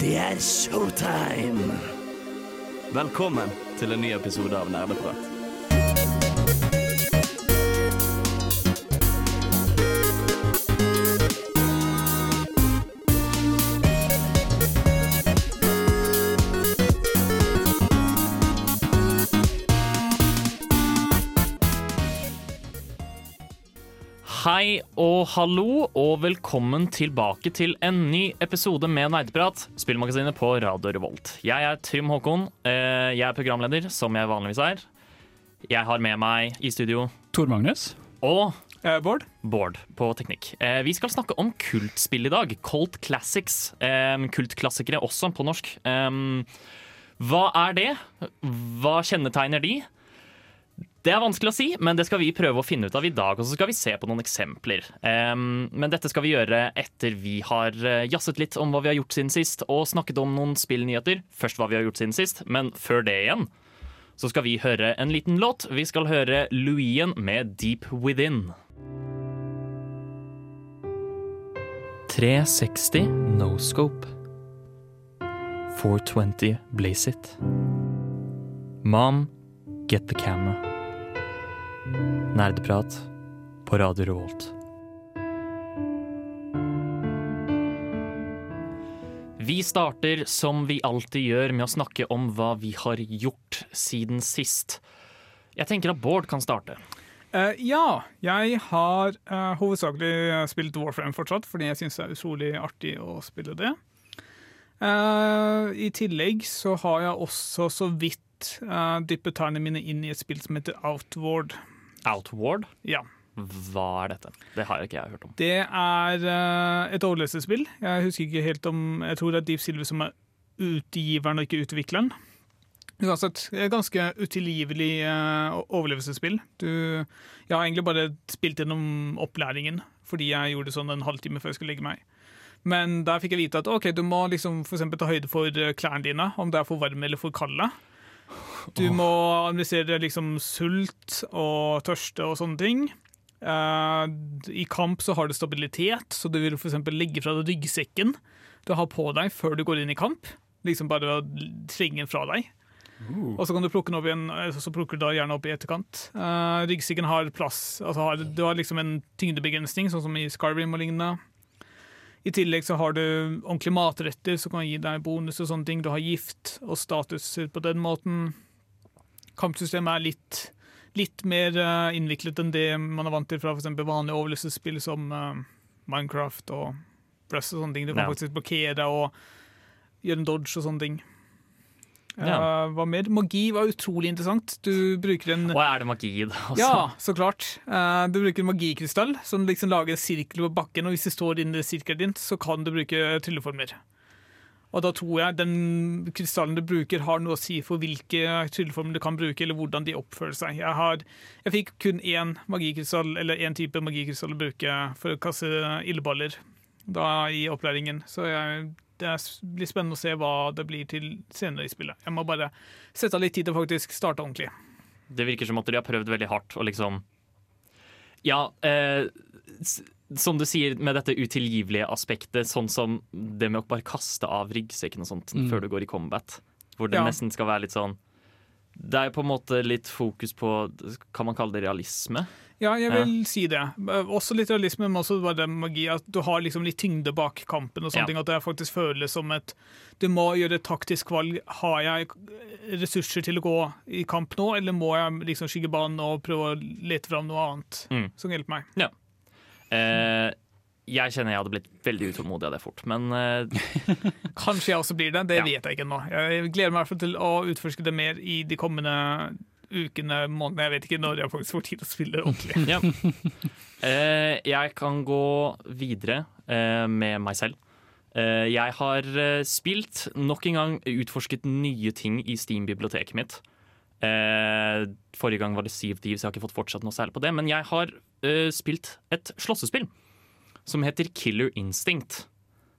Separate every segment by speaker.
Speaker 1: Det er showtime! Velkommen til en ny episode av Nerdeprat.
Speaker 2: Hei og hallo, og velkommen tilbake til en ny episode med Nerdeprat, spillmagasinet på Radio Revolt. Jeg er Trym Håkon. eh, Jeg er programleder, som jeg vanligvis er. Jeg har med meg i studio
Speaker 3: Tor Magnus.
Speaker 2: og
Speaker 3: Eh, Bård.
Speaker 2: Bård på teknikk. Eh, Vi skal snakke om kultspill i dag. Colt Classics. Kultklassikere også, på norsk. Hva er det? Hva kjennetegner de? Det er vanskelig å si, men det skal vi prøve å finne ut av i dag. Og så skal vi se på noen eksempler. Um, men dette skal vi gjøre etter vi har uh, jazzet litt om hva vi har gjort siden sist, og snakket om noen spillnyheter. Først hva vi har gjort siden sist, men før det igjen så skal vi høre en liten låt. Vi skal høre Louien med Deep Within. 360 No Scope. 420 Blaze It. Mom, get the camera. Nerdeprat på Radio Revolt. Vi starter som vi alltid gjør med å snakke om hva vi har gjort siden sist. Jeg tenker at Bård kan starte.
Speaker 4: Uh, ja, jeg har uh, hovedsakelig spilt Warframe fortsatt, fordi jeg syns det er utrolig artig å spille det. Uh, I tillegg så har jeg også så vidt uh, dyppet tærne mine inn i et spill som heter Outward.
Speaker 2: Outward,
Speaker 4: Ja.
Speaker 2: hva er dette? Det har ikke jeg hørt om.
Speaker 4: Det er uh, et overlevelsesspill. Jeg husker ikke helt om Jeg tror det er Deep Silver som er utgiveren og ikke utvikleren. Uansett, det et ganske utilgivelig uh, overlevelsesspill. Du, jeg har egentlig bare spilt gjennom opplæringen, fordi jeg gjorde det sånn en halvtime før jeg skulle legge meg. Men der fikk jeg vite at ok, du må liksom for ta høyde for eh, klærne dine, om det er for varme eller for kalde. Du må administrere liksom sult og tørste og sånne ting. Uh, I kamp så har du stabilitet, så du vil eksempel legge fra deg ryggsekken du har på deg før du går inn i kamp. Liksom bare slenge den fra deg. Og så kan du plukke den opp igjen, eh, så plukker du da gjerne opp i etterkant. Uh, ryggsekken har plass, altså har, du har liksom en tyngdebegrensning, sånn som i Skyrim og lignende. I tillegg så har du ordentlige matretter som kan gi deg bonus og sånne ting. Du har gift og status på den måten. Kampsystemet er litt, litt mer eh, innviklet enn det man er vant til fra eksempel vanlige overlevelsesspill som eh, Minecraft og Brust og sånne ting. Du kan
Speaker 2: Ja.
Speaker 4: faktisk blokkere og gjøre en dodge og sånne ting.
Speaker 2: Ja.
Speaker 4: Hva mer? Magi var utrolig interessant. Du bruker en
Speaker 2: Og er det magi i det også?
Speaker 4: ja, så klart. Eh, du bruker en magikrystall som liksom lager en sirkel på bakken, og hvis det står inni sirkelen din, så kan du bruke trylleformer. Og da tror jeg den krystallen du bruker, har noe å si for hvilke trylleformer du kan bruke, eller hvordan de oppfører seg. Jeg, har, jeg fikk kun én magikrystall, eller én type magikrystall å bruke for å kaste ildballer da i opplæringen, så jeg, det blir spennende å se hva det blir til senere i spillet. Jeg må bare sette av litt tid til å faktisk starte ordentlig.
Speaker 2: Det virker som at de har prøvd veldig hardt å liksom Ja, eh, som du sier med dette utilgivelige aspektet, sånn som det med å bare kaste av ryggsekken og sånt
Speaker 3: Mm.
Speaker 2: før du går i combat. Hvor det
Speaker 4: Ja.
Speaker 2: nesten skal være litt sånn Det er på en måte litt fokus på Kan man kalle det realisme?
Speaker 4: Ja, jeg vil si det. Også litt realisme, men også bare magi. At du har liksom litt tyngde bak kampen. og sånne
Speaker 2: Ja.
Speaker 4: ting, At det faktisk føles som et Du må gjøre et taktisk valg. Har jeg ressurser til å gå i kamp nå, eller må jeg liksom skygge banen og prøve å lete fram noe annet
Speaker 2: Mm.
Speaker 4: som hjelper meg?
Speaker 2: Eh, jeg kjenner jeg hadde blitt veldig utålmodig av det fort, men eh,
Speaker 4: Kanskje jeg også blir det, det
Speaker 2: Ja.
Speaker 4: vet jeg ikke ennå. Jeg gleder meg i hvert fall til å utforske det mer i de kommende ukene, månedene. Jeg vet ikke når jeg faktisk får tid til å spille ordentlig.
Speaker 2: ja. Eh, jeg kan gå videre eh, med meg selv. Eh, jeg har eh, spilt, nok en gang utforsket nye ting i Steam-biblioteket mitt. Eh, forrige gang var det Sea of Thieves, jeg har ikke fått fortsatt noe særlig på det. Men jeg har eh, spilt et slåssespill som heter Killer Instinct.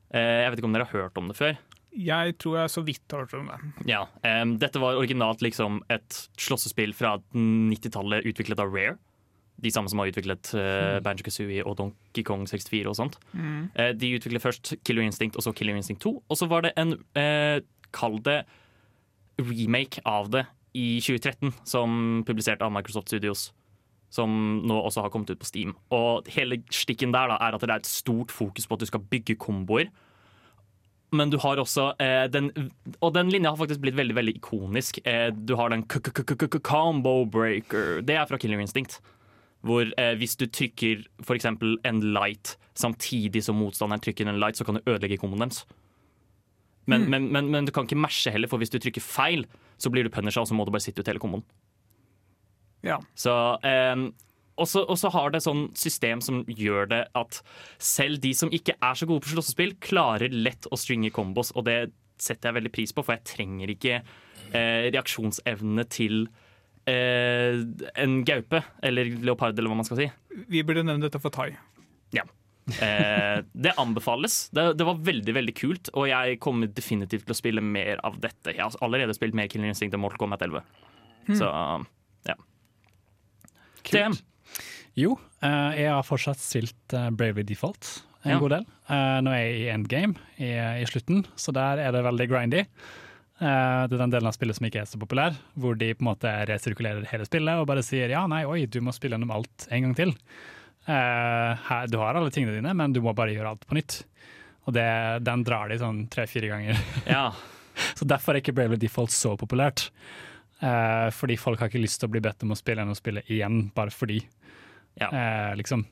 Speaker 2: Jeg vet ikke om dere har hørt om det før.
Speaker 4: Jeg tror jeg så vidt har hørt om det.
Speaker 2: Ja, um, Dette var originalt liksom et slåssespill fra 90-tallet utviklet av Rare. de samme som har utviklet uh, Banjo Kazooie og Donkey Kong 64 og sånt. Eh, de utviklet først Killer Instinct og så Killer Instinct 2. Og så var det en, uh, kall det remake av det i 2013, som publisert av Microsoft Studios. Som nå også har kommet ut på Steam. Og hele stikken der da, er at det er et stort fokus på at du skal bygge komboer. Men du har også eh, den Og den linja har faktisk blitt veldig veldig ikonisk. Eh, du har den combo breaker. Det er fra Killer Instinct. Hvor eh, hvis du trykker f.eks. en light samtidig som motstanderen trykker en light, så kan du ødelegge komboen deres. Men, men, men, men du kan ikke mashe heller, for hvis du trykker feil, så blir du punisha, og så må du bare sitte ut hele komboen.
Speaker 4: Ja.
Speaker 2: Så, eh, og så har det sånn system som gjør det at selv de som ikke er så gode på slåssespill, klarer lett å stringe combos, og det setter jeg veldig pris på, for jeg trenger ikke eh, reaksjonsevne til eh, en gaupe eller leopard, eller hva man skal si.
Speaker 4: Vi burde nevne dette for thai.
Speaker 2: Ja. Eh, det anbefales. Det, det var veldig veldig kult, og jeg kommer definitivt til å spille mer av dette. Jeg har allerede spilt mer Killer Instinct enn Mortal Kombat 11. Så ja. TM.
Speaker 3: Jo, eh, jeg har fortsatt spilt eh, Bravely Default en
Speaker 2: Ja.
Speaker 3: god del. Eh, nå er jeg i endgame, i, i slutten, så der er det veldig grindy. Det er den delen av spillet som ikke er så populær, hvor de på en måte resirkulerer hele spillet og bare sier ja, nei, oi, du må spille gjennom alt en gang til. Du har alle tingene dine, men du må bare gjøre alt på nytt. Og det, den drar de sånn tre-fire ganger.
Speaker 2: ja.
Speaker 3: Så derfor er ikke Bravely Default så populært. Fordi folk har ikke lyst til å bli bedt om å spille gjennom spillet igjen, bare fordi.
Speaker 2: Ja.
Speaker 3: Eh, liksom.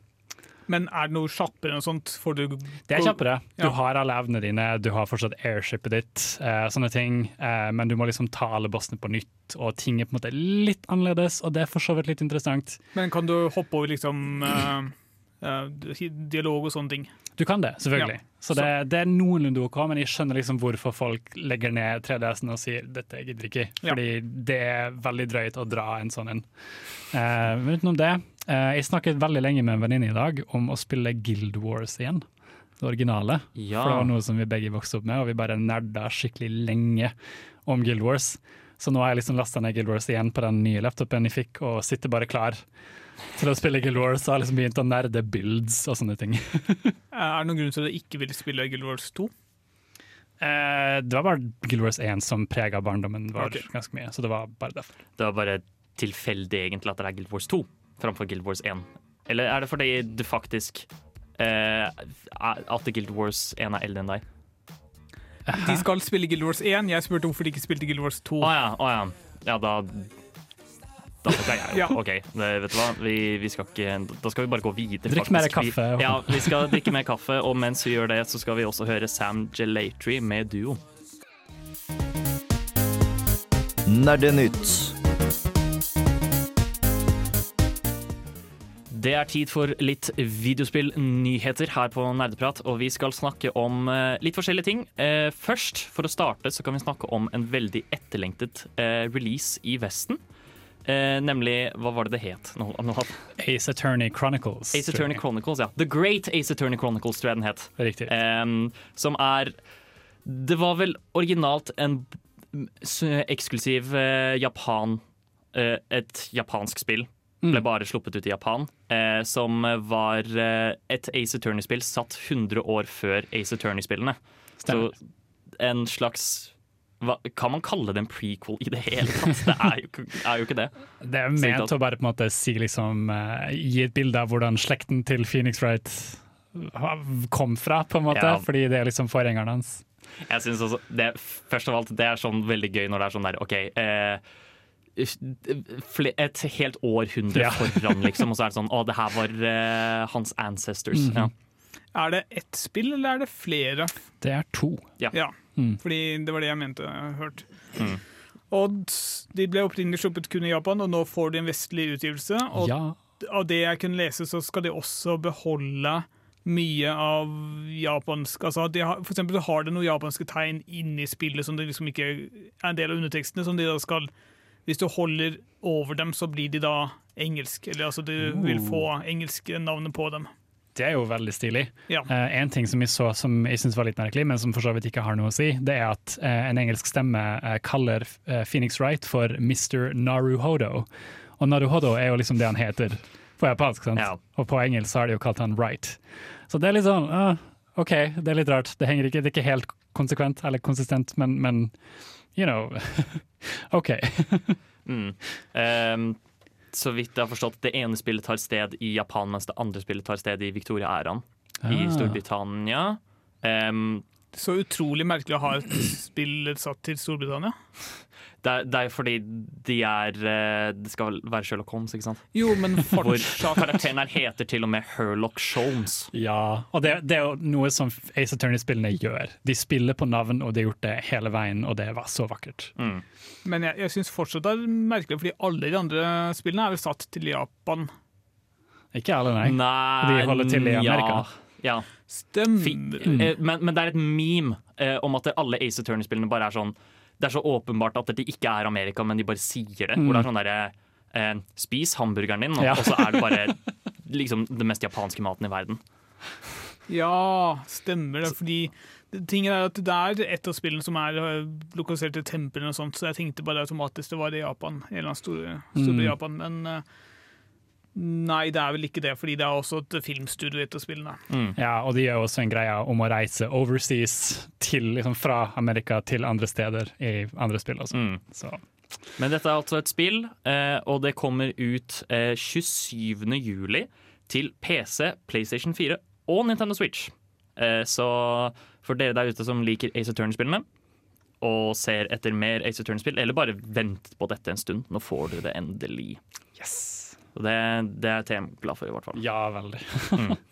Speaker 4: Men er det noe kjappere enn sånt? Får du
Speaker 3: Det er kjappere. Du
Speaker 4: Ja.
Speaker 3: har alle evnene dine, du har fortsatt airshipet ditt, eh, sånne ting. Eh, men du må liksom ta alle bossene på nytt, og ting er på en måte litt annerledes, og det er for så vidt litt interessant.
Speaker 4: Men kan du hoppe over liksom eh, eh, dialog og sånne ting?
Speaker 3: Du kan det, selvfølgelig.
Speaker 4: Ja.
Speaker 3: Så det, det er noenlunde OK, men jeg skjønner liksom hvorfor folk legger ned 3DS-en og sier dette gidder ikke', fordi Ja. det er veldig drøyt å dra en sånn en. Eh, men utenom det, jeg snakket veldig lenge med en venninne i dag om å spille Guild Wars igjen. Det originale.
Speaker 2: Ja.
Speaker 3: For det var noe som vi begge vokste opp med, og vi bare nerda skikkelig lenge om Guild Wars. Så nå har jeg liksom lasta ned Guild Wars igjen på den nye laptopen jeg fikk, og sitter bare klar til å spille Guild Wars og har liksom begynt å nerde builds og sånne ting.
Speaker 4: Er det noen grunn til at du ikke vil spille Guild Wars 2?
Speaker 3: Eh, det var bare Guild Wars 1 som prega barndommen vår
Speaker 4: okay.
Speaker 3: ganske mye. Så det var bare derfor.
Speaker 2: Det var bare tilfeldig egentlig at det er Guild Wars 2 framfor Guild Wars 1. Eller er det fordi du faktisk eh, At Guild Wars 1 er eldre enn deg?
Speaker 4: De skal spille Guild Wars 1. Jeg spurte hvorfor de ikke spilte Guild Wars 2.
Speaker 2: Å ja, å ja. Ja, da Da tok jeg jo.
Speaker 4: Ja.
Speaker 2: OK, det, vet du hva. Vi, vi skal ikke Da skal vi bare gå videre.
Speaker 3: Drikk mer kaffe.
Speaker 2: Vi, ja, vi skal drikke mer kaffe, og mens vi gjør det, så skal vi også høre Sam Gelatry med Duo.
Speaker 5: Nerdenytt.
Speaker 2: Det er tid for litt videospillnyheter her på Nerdeprat, og vi skal snakke om eh, litt forskjellige ting. Eh, først, for å starte, så kan vi snakke om en veldig etterlengtet eh, release i Vesten. Eh, nemlig Hva var det det het? Nå, nå,
Speaker 3: Ace Attorney Chronicles.
Speaker 2: Ace Attorney. Chronicles, ja. The Great Ace Attorney Chronicles, tror jeg den het.
Speaker 3: Riktig.
Speaker 2: Som er Det var vel originalt en eksklusiv eh, Japan eh, Et japansk spill. Ble bare sluppet ut i Japan. Eh, som var eh, et Ace Attorney-spill satt 100 år før Ace Attorney-spillene. Så en slags hva, Kan man kalle det en prequel i det hele tatt? Det er jo, er jo ikke det.
Speaker 3: Det er ment å bare på en måte si liksom eh, Gi et bilde av hvordan slekten til Phoenix Wright kom fra, på en måte.
Speaker 2: Ja.
Speaker 3: Fordi det er liksom forgjengeren hans.
Speaker 2: Jeg synes også det, Først av alt, det er sånn veldig gøy når det er sånn der OK eh, Et helt århundre
Speaker 3: Ja.
Speaker 2: foran, liksom, og så er det sånn Å, det her var uh, hans ancestors.
Speaker 3: Mm.
Speaker 2: ja.
Speaker 4: Er det ett spill, eller er det flere?
Speaker 3: Det er to.
Speaker 4: Ja,
Speaker 3: Mm.
Speaker 4: fordi det var det jeg mente jeg har hørt.
Speaker 2: Mm.
Speaker 4: Og de ble opprinnelig sluppet kun i Japan, og nå får de en vestlig utgivelse. Og
Speaker 3: Ja.
Speaker 4: av det jeg kunne lese, så skal de også beholde mye av japansk altså de har, For eksempel så har det noen japanske tegn inni spillet som det liksom ikke er en del av undertekstene. som de da skal Hvis du holder over dem, så blir de da engelsk. Eller altså du vil få engelske navnet på dem.
Speaker 3: Det er jo veldig stilig.
Speaker 4: Ja.
Speaker 3: Eh, en ting som jeg så som jeg synes var litt merkelig, men som for så vidt ikke har noe å si, det er at eh, en engelsk stemme eh, kaller eh, Phoenix Wright for Mr. Naruhodo. Og Naruhodo er jo liksom det han heter på japansk. sant?
Speaker 2: Ja.
Speaker 3: Og på engelsk har de jo kalt han Wright. Så det er litt sånn ah, OK, det er litt rart. Det henger ikke, det er ikke helt konsekvent eller konsistent, men, men you know OK.
Speaker 2: Mm. um, så vidt jeg har forstått, det ene spillet tar sted i Japan, mens det andre spillet tar sted i Victoria-æraen i
Speaker 3: Ah.
Speaker 2: Storbritannia. Ehm,
Speaker 4: Så utrolig merkelig å ha et spill satt til Storbritannia.
Speaker 2: det, er, det er fordi de er eh, Det skal være Sherlock Holmes, ikke sant?
Speaker 4: Jo, men fortsatt Hvor
Speaker 2: karakteren her heter til og med Herlock Sholmes.
Speaker 3: Ja, og det, det er jo noe som Ace Attorney-spillene gjør. De spiller på navn, og de har gjort det hele veien, og det var så vakkert.
Speaker 2: Mm.
Speaker 4: Men jeg, jeg syns fortsatt det er merkelig, fordi alle de andre spillene er vel satt til Japan.
Speaker 3: Ikke alle, nei.
Speaker 2: Nei
Speaker 3: De holder til i Amerika.
Speaker 2: Ja. ja.
Speaker 4: Stemmer.
Speaker 2: Fi, eh, men, men det er et meme eh, om at alle Ace Attorney-spillene bare er sånn Det er så åpenbart at de ikke er Amerika, men de bare sier det. Hvor det er sånn derre eh, Spis hamburgeren din, og,
Speaker 3: Ja.
Speaker 2: og så er det bare liksom den mest japanske maten i verden.
Speaker 4: Ja, stemmer det. Fordi det- tingen er at det er et av spillene som er øh, lokalisert til templene og sånt, så jeg tenkte bare automatisk det var det i Japan. En eller annen store, stor
Speaker 3: Mm.
Speaker 4: Japan. Men øh, nei, det er vel ikke det, fordi det er også et filmstudio etter spillene. Mm.
Speaker 3: Ja, og de gjør også en greie om å reise overseas til, liksom, fra Amerika til andre steder i andre spill. Også.
Speaker 2: Mm.
Speaker 3: Så
Speaker 2: Men dette er altså et spill, eh, og det kommer ut eh, 27. juli til PC, PlayStation 4 og Nintendo Switch. Eh, så for dere der ute som liker Ace Attorney-spillene, og ser etter mer Ace Attorney-spill, eller bare vent på dette en stund, nå får dere det endelig.
Speaker 3: yes!
Speaker 2: Så det, det er jeg glad for, i hvert fall.
Speaker 3: Ja, veldig.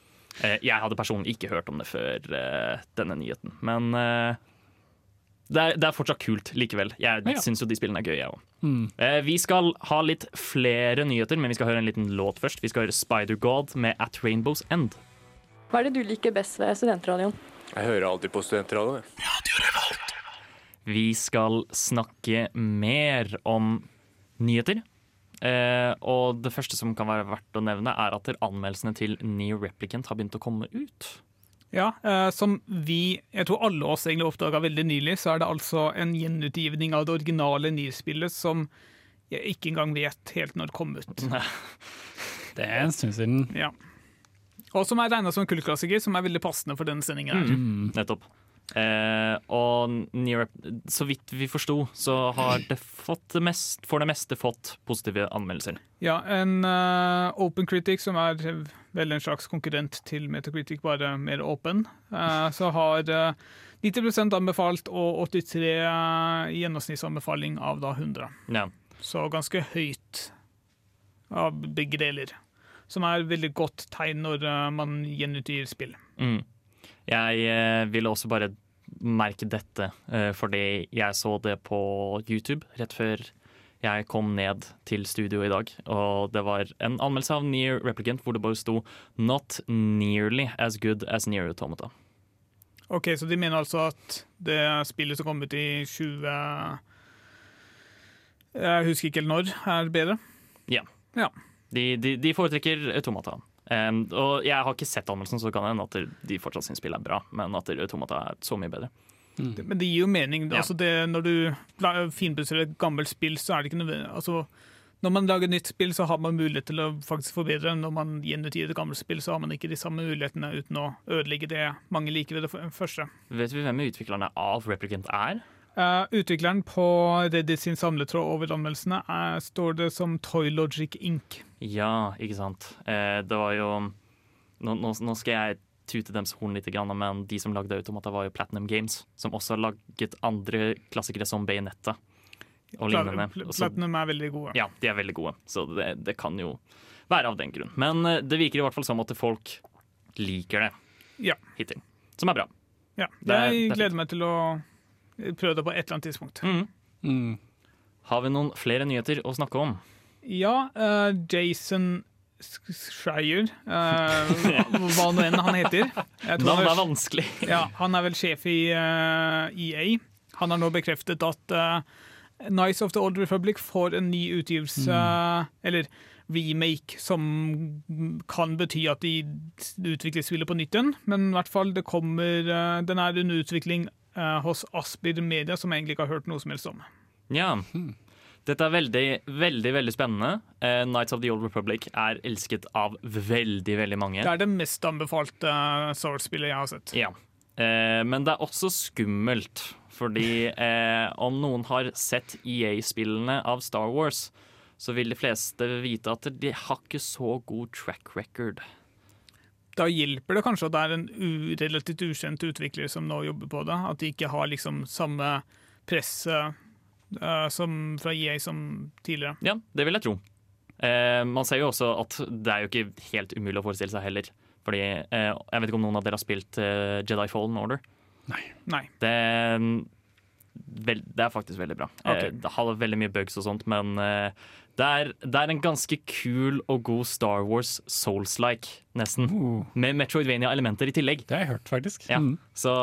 Speaker 2: Eh, jeg hadde personlig ikke hørt om det før eh, denne nyheten, men eh, det, er, det er fortsatt kult likevel. Jeg
Speaker 3: Ja.
Speaker 2: syns jo de spillene er gøye, jeg òg.
Speaker 3: Mm.
Speaker 2: Eh, vi skal ha litt flere nyheter, men vi skal høre en liten låt først. Vi skal høre Spider God med At Rainbow's End.
Speaker 5: Hva er det du liker best ved studentradioen?
Speaker 6: Jeg hører alltid på studentradioen. jeg.
Speaker 2: Vi skal snakke mer om nyheter. Eh, og det første som kan være verdt å nevne, er at anmeldelsene til New Replicant har begynt å komme ut.
Speaker 4: Ja, eh, som vi, jeg tror alle oss egentlig oppdaga veldig nylig, så er det altså en gjenutgivning av det originale NIR-spillet som jeg ikke engang vet helt når det kom ut.
Speaker 3: Det er en stund siden.
Speaker 4: Ja. Og som er regna som en kultklassiker, som er veldig passende for denne sendingen.
Speaker 3: Mm.
Speaker 2: Nettopp. Eh, og Near så vidt vi forsto, så har det fått det mest, for det meste fått positive anmeldelser.
Speaker 4: Ja, en uh, Open Critic, som er vel en slags konkurrent til Metacritic, bare mer åpen, uh, så har uh, 90% anbefalt og 83 i gjennomsnittsanbefaling av da 100.
Speaker 2: Ja.
Speaker 4: Så ganske høyt av begge deler. Som er veldig godt tegn når eh, man gjenutgir spill.
Speaker 2: Mm. Jeg vil ville også bare merke dette, eh, fordi jeg så det på YouTube rett før jeg kom ned til studio i dag. Og det var en anmeldelse av Near Replicant hvor det bare sto 'Not nearly as good as Near Automata'.
Speaker 4: Ok, Så de mener altså at det spillet som kom ut i 20 Jeg husker ikke helt når, er bedre?
Speaker 2: De, de, de foretrekker Automata. Um, og jeg har ikke sett anmeldelsen, så det kan hende at de fortsatt syns spillet er bra, men at Automata er så mye bedre.
Speaker 4: Mm. Men det gir jo mening.
Speaker 2: Ja.
Speaker 4: Altså det, når du finpusser et gammelt spill, så er det ikke nødvendig altså, Når man lager nytt spill, så har man mulighet til å faktisk forbedre. Når man gjenutgir et gammelt spill, så har man ikke de samme mulighetene uten å ødelegge det mange liker ved det første.
Speaker 2: Vet vi hvem utviklerne av Replicant er?
Speaker 4: Eh, utvikleren på Reddit sin samletråd over anmeldelsene er, står det som Toylogic Inc.
Speaker 2: Ja, ikke sant. Eh, det var jo nå, nå, nå skal jeg tute dems horn litt, men de som lagde Automata, var jo Platinum Games. Som også har laget andre klassikere som Bayonetta og lignende.
Speaker 4: Platinum er veldig gode.
Speaker 2: ja, de er veldig gode, så det, det kan jo være av den grunn. Men eh, det virker i hvert fall som at folk liker det
Speaker 4: Ja.
Speaker 2: hittil. Som er bra.
Speaker 4: Ja, jeg
Speaker 2: er
Speaker 4: gleder meg til å prøve det på et eller annet tidspunkt.
Speaker 2: Mm.
Speaker 3: Mm.
Speaker 2: Har vi noen flere nyheter å snakke om?
Speaker 4: Ja, uh, Jason Schreier, uh, hva nå enn han heter.
Speaker 2: Navnet
Speaker 4: han
Speaker 2: er
Speaker 4: er,
Speaker 2: vanskelig.
Speaker 4: ja, han er vel sjef i uh, EA. Han har nå bekreftet at uh, Nice of the Old Republic får en ny utgivelse, eller remake, som kan bety at de utvikler spillet på nytt igjen. Men i hvert fall, det kommer eh, Den er under utvikling eh, hos Aspid Media, som jeg egentlig ikke har hørt noe som helst om.
Speaker 2: Ja. Dette er veldig, veldig veldig spennende. Eh, Nights of the Old Republic er elsket av veldig, veldig mange.
Speaker 4: Det er det mest anbefalte uh, Source-spillet jeg har sett.
Speaker 2: Ja. Eh, men det er også skummelt, fordi eh, om noen har sett EA-spillene av Star Wars, så vil de fleste vite at de har ikke så god track record.
Speaker 4: Da hjelper det kanskje at det er en u relativt ukjent utvikler som nå jobber på det. At de ikke har liksom samme press uh, som fra EA som tidligere.
Speaker 2: Ja, det vil jeg tro. Uh, man ser jo også at det er jo ikke helt umulig å forestille seg heller. Fordi uh, Jeg vet ikke om noen av dere har spilt Jedi Fallen Order.
Speaker 4: Nei.
Speaker 2: Det, vel, det er faktisk veldig bra.
Speaker 4: Okay.
Speaker 2: Eh, det har veldig mye bugs og sånt, men det, er, det er en ganske kul og god Star Wars Souls-like, nesten.
Speaker 3: Uh,
Speaker 2: Med Metroidvania-elementer i tillegg.
Speaker 3: det har jeg hørt, faktisk.
Speaker 2: Ja.
Speaker 3: Mm.
Speaker 2: Så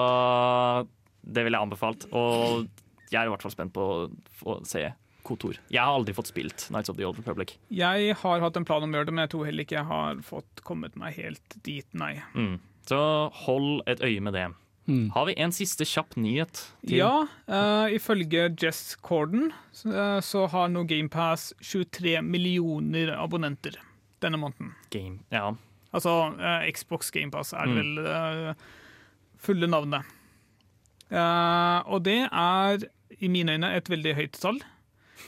Speaker 2: det ville jeg anbefalt. Og jeg er i hvert fall spent på å få se Kotor. Jeg har aldri fått spilt Nights of the Old Republic.
Speaker 4: Jeg har hatt en plan om å gjøre det, men jeg tror heller ikke jeg har fått kommet meg helt dit, nei.
Speaker 2: Mm. Så hold et øye med det.
Speaker 3: Mm.
Speaker 2: Har vi en siste kjapp nyhet? til
Speaker 4: Ja, uh, ifølge Jess Corden så, eh, så har nå GamePass 23 millioner abonnenter denne måneden.
Speaker 2: Game? Ja.
Speaker 4: Altså uh, Xbox GamePass er
Speaker 2: Mm.
Speaker 4: vel fulle navnet. Og det er i mine øyne et veldig høyt tall.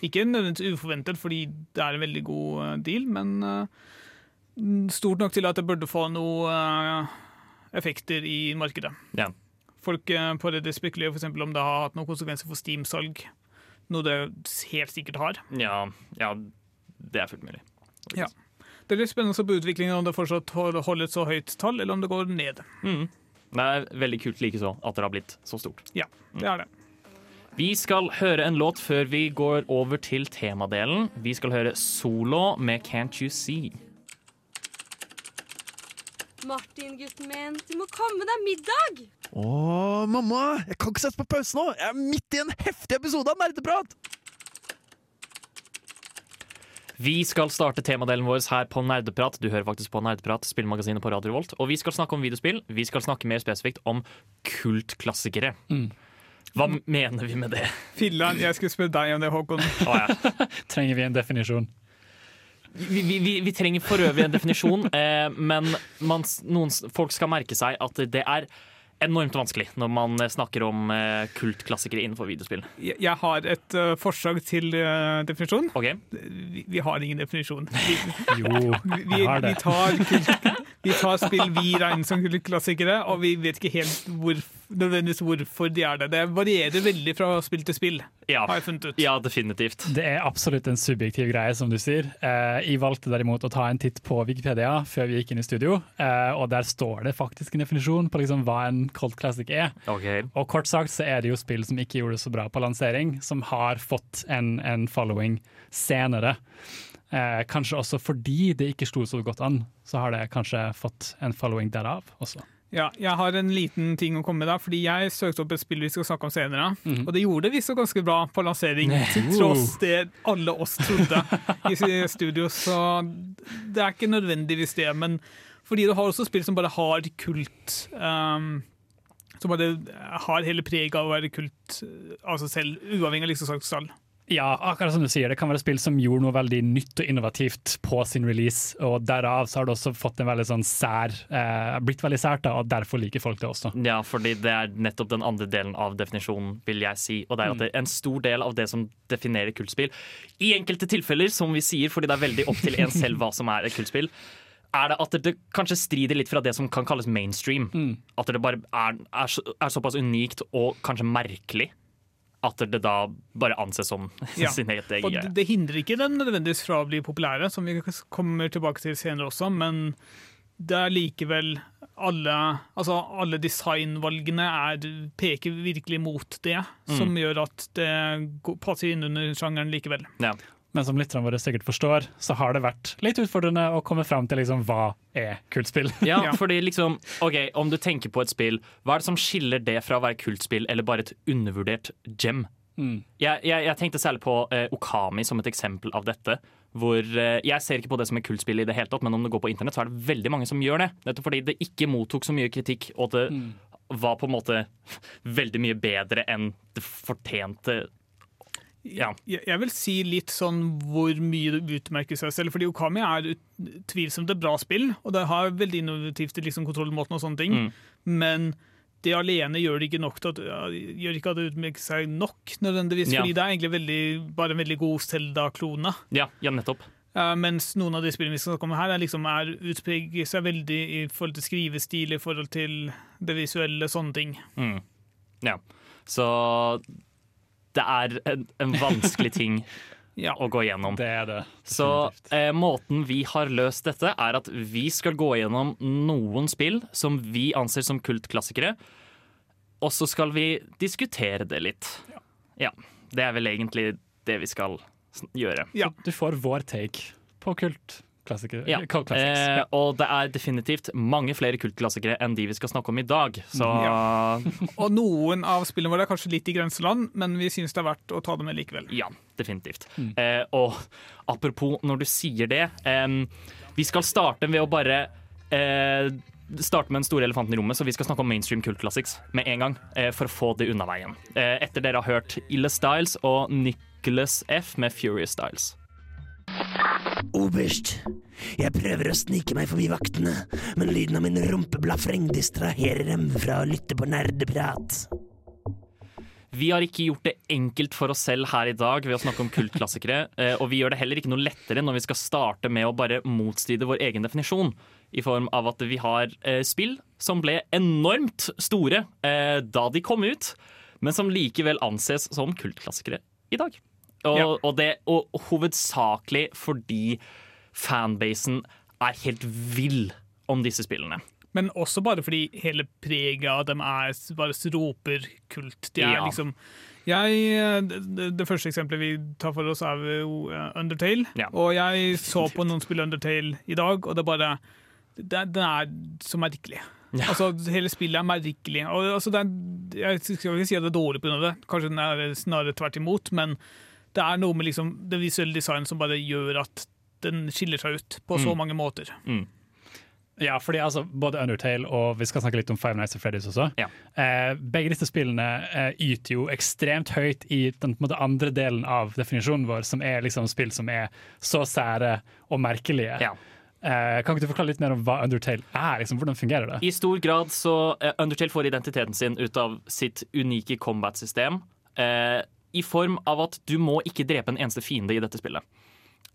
Speaker 4: Ikke nødvendigvis uforventet, fordi det er en veldig god deal, men stort nok til at det burde få noe effekter i markedet.
Speaker 2: Ja.
Speaker 4: Folk eh, på Reddit spekulerer f.eks. om det har hatt noen konsekvenser for Steam-salg, noe det helt sikkert har.
Speaker 2: ja, ja, det er fullt mulig.
Speaker 4: Ja. Det er litt spennende å se på utviklingen om det fortsatt holder et så høyt tall, eller om det går ned.
Speaker 2: Mm. Det er veldig kult likeså at det har blitt så stort.
Speaker 4: Ja, det er det.
Speaker 2: Vi skal høre en låt før vi går over til temadelen. Vi skal høre Solo med Can't You See.
Speaker 7: Martin, gutten min, du må komme deg middag!
Speaker 8: Å, mamma! Jeg kan ikke sette på pause nå! Jeg er midt i en heftig episode av Nerdeprat!
Speaker 2: Vi skal starte temadelen vår her på Nerdeprat. Du hører faktisk på Nerdeprat, spillmagasinet på Radio Volt. Og vi skal snakke om videospill. Vi skal snakke mer spesifikt om kultklassikere. Hva mener vi med det?
Speaker 4: Filler'n, jeg skulle spørre deg om det, Håkon.
Speaker 2: Oh, ja.
Speaker 3: Trenger vi en definisjon?
Speaker 2: Vi, vi, vi, vi trenger for øvrig en definisjon, eh, men man, noen, folk skal merke seg at det er enormt vanskelig når man eh, snakker om eh, kultklassikere innenfor videospill.
Speaker 4: Jeg jeg har et uh, forslag til uh, definisjon.
Speaker 2: Okay.
Speaker 4: Vi, vi har ingen definisjon. Vi,
Speaker 3: Jo,
Speaker 4: vi, vi,
Speaker 3: har det.
Speaker 4: tar, kult, vi tar spill vi regner som kultklassikere, og vi vet ikke helt hvor, nødvendigvis hvorfor de er det. Det varierer veldig fra spill til spill,
Speaker 2: Ja.
Speaker 4: har jeg funnet ut.
Speaker 2: ja, definitivt.
Speaker 3: Det er absolutt en subjektiv greie, som du sier. Eh, jeg valgte derimot å ta en titt på Wikipedia før vi gikk inn i studio, eh, og der står det faktisk en definisjon på liksom hva en cold classic er.
Speaker 2: Okay.
Speaker 3: Og kort sagt så er det jo spill som ikke gjorde det så bra på lansering, som har fått en, en following senere. Eh, kanskje også fordi det ikke slo så godt an, så har det kanskje fått en following derav også.
Speaker 4: Ja, jeg har en liten ting å komme med da, fordi jeg søkte opp et spill vi skal snakke om senere,
Speaker 3: Mhm.
Speaker 4: og det gjorde visst så ganske bra på lansering, til tross det alle oss trodde i studio, så det er ikke nødvendigvis det, men fordi du har også spill som bare har kult, um, som bare har hele preget av å være kult av altså seg selv, uavhengig av liksom salgstall.
Speaker 3: Ja, akkurat som du sier, det kan være spill som gjorde noe veldig nytt og innovativt på sin release, og derav så har det også fått en veldig sånn sær, eh, blitt veldig sært, da, og derfor liker folk det også.
Speaker 2: Ja, fordi det er nettopp den andre delen av definisjonen, vil jeg si. Og det er at det er en stor del av det som definerer kultspill, i enkelte tilfeller, som vi sier, fordi det er veldig opp til en selv hva som er et kultspill, er det at det kanskje strider litt fra det som kan kalles mainstream. At det bare er, er, er såpass unikt og kanskje merkelig at det da bare anses som
Speaker 4: Ja.
Speaker 2: sin eget egen
Speaker 4: Og
Speaker 2: greie.
Speaker 4: det, det hindrer ikke den nødvendigvis fra å bli populære, som vi kommer tilbake til senere også, men det er likevel alle, altså alle designvalgene er, peker virkelig mot det, som gjør at det passer inn under sjangeren likevel.
Speaker 2: Ja.
Speaker 3: Men som lytterne våre sikkert forstår, så har det vært litt utfordrende å komme fram til liksom, hva er kultspill.
Speaker 2: Ja,
Speaker 4: Ja.
Speaker 2: fordi liksom, ok, Om du tenker på et spill, hva er det som skiller det fra å være kultspill eller bare et undervurdert gem?
Speaker 3: Mm.
Speaker 2: Jeg, jeg, jeg tenkte særlig på eh, Okami som et eksempel av dette. Hvor eh, Jeg ser ikke på det som et kultspill, i det hele tatt, men om det går på internett, så er det veldig mange som gjør det. Nettopp fordi det ikke mottok så mye kritikk, og det var på en måte veldig mye bedre enn det fortjente Ja.
Speaker 4: Jeg, vil si litt sånn hvor mye det utmerker seg selv. Fordi Okami er utvilsomt et bra spill, og det har veldig innovativt liksom kontrollmåten og sånne ting.
Speaker 2: Mm.
Speaker 4: Men det alene gjør det ikke nok til at, gjør ikke at det utmerker seg nok, nødvendigvis.
Speaker 2: Ja.
Speaker 4: Fordi det er egentlig veldig, bare en veldig god Zelda-klone.
Speaker 2: Ja, ja nettopp.
Speaker 4: Uh, mens noen av de spillene vi skal snakke om her, er liksom er, utpreger seg veldig i forhold til skrivestil, i forhold til det visuelle, sånne ting.
Speaker 2: Mm. Ja. Så det er en, en vanskelig ting
Speaker 4: Ja.
Speaker 2: å gå gjennom.
Speaker 3: Det er det.
Speaker 2: Så eh, måten vi har løst dette, er at vi skal gå gjennom noen spill som vi anser som kultklassikere, og så skal vi diskutere det litt. Ja. Det er vel egentlig det vi skal gjøre.
Speaker 4: Ja.
Speaker 3: Du får vår take på kultklassikere.
Speaker 2: Ja.
Speaker 3: Cult.
Speaker 2: Eh, og det er definitivt mange flere kultklassikere enn de vi skal snakke om i dag. Så
Speaker 4: Og noen av spillene våre er kanskje litt i grenseland, men vi syns det er verdt å ta det med likevel.
Speaker 2: Ja, definitivt. Eh, og apropos når du sier det eh, Vi skal starte ved å bare eh, starte med den store elefanten i rommet, så vi skal snakke om mainstream cult classics med en gang. Eh, for å få det unna veien. Eh, etter dere har hørt Ille Styles og Nicholas F med Furious Styles.
Speaker 9: Oberst, jeg prøver å snike meg forbi vaktene, men lyden av min rumpeblafreng distraherer dem fra å lytte på nerdeprat.
Speaker 2: Vi har ikke gjort det enkelt for oss selv her i dag ved å snakke om kultklassikere, eh, og vi gjør det heller ikke noe lettere når vi skal starte med å bare motstride vår egen definisjon, i form av at vi har eh, spill som ble enormt store eh, da de kom ut, men som likevel anses som kultklassikere i dag. Og,
Speaker 4: Ja.
Speaker 2: og, det, og hovedsakelig fordi fanbasen er helt vill om disse spillene.
Speaker 4: Men også bare fordi hele preget av dem er bare roper kult. De er
Speaker 2: Ja.
Speaker 4: liksom jeg, det, det første eksempelet vi tar for oss, er jo eh, Undertale.
Speaker 2: Ja.
Speaker 4: Og jeg så på noen spille Undertale i dag, og det bare Den er så merkelig. Altså, hele spillet er merkelig. Og, altså, er, jeg skal ikke si at det er dårlig pga. det, kanskje den er snarere tvert imot, men det er noe med liksom, det visuelle design som bare gjør at den skiller seg ut på så
Speaker 2: Mm.
Speaker 4: mange måter.
Speaker 3: Ja, fordi altså, både Undertale og vi skal snakke litt om Five Nights at Freddy's også.
Speaker 2: Ja.
Speaker 3: Eh, begge disse spillene eh, yter jo ekstremt høyt i den på en måte, andre delen av definisjonen vår, som er liksom spill som er så sære og merkelige.
Speaker 2: Ja.
Speaker 3: Eh, kan ikke du forklare litt mer om hva Undertale er? Liksom, hvordan fungerer det?
Speaker 2: I stor grad så eh, Undertale får identiteten sin ut av sitt unike combat-system. Eh, I form av at du må ikke drepe en eneste fiende i dette spillet.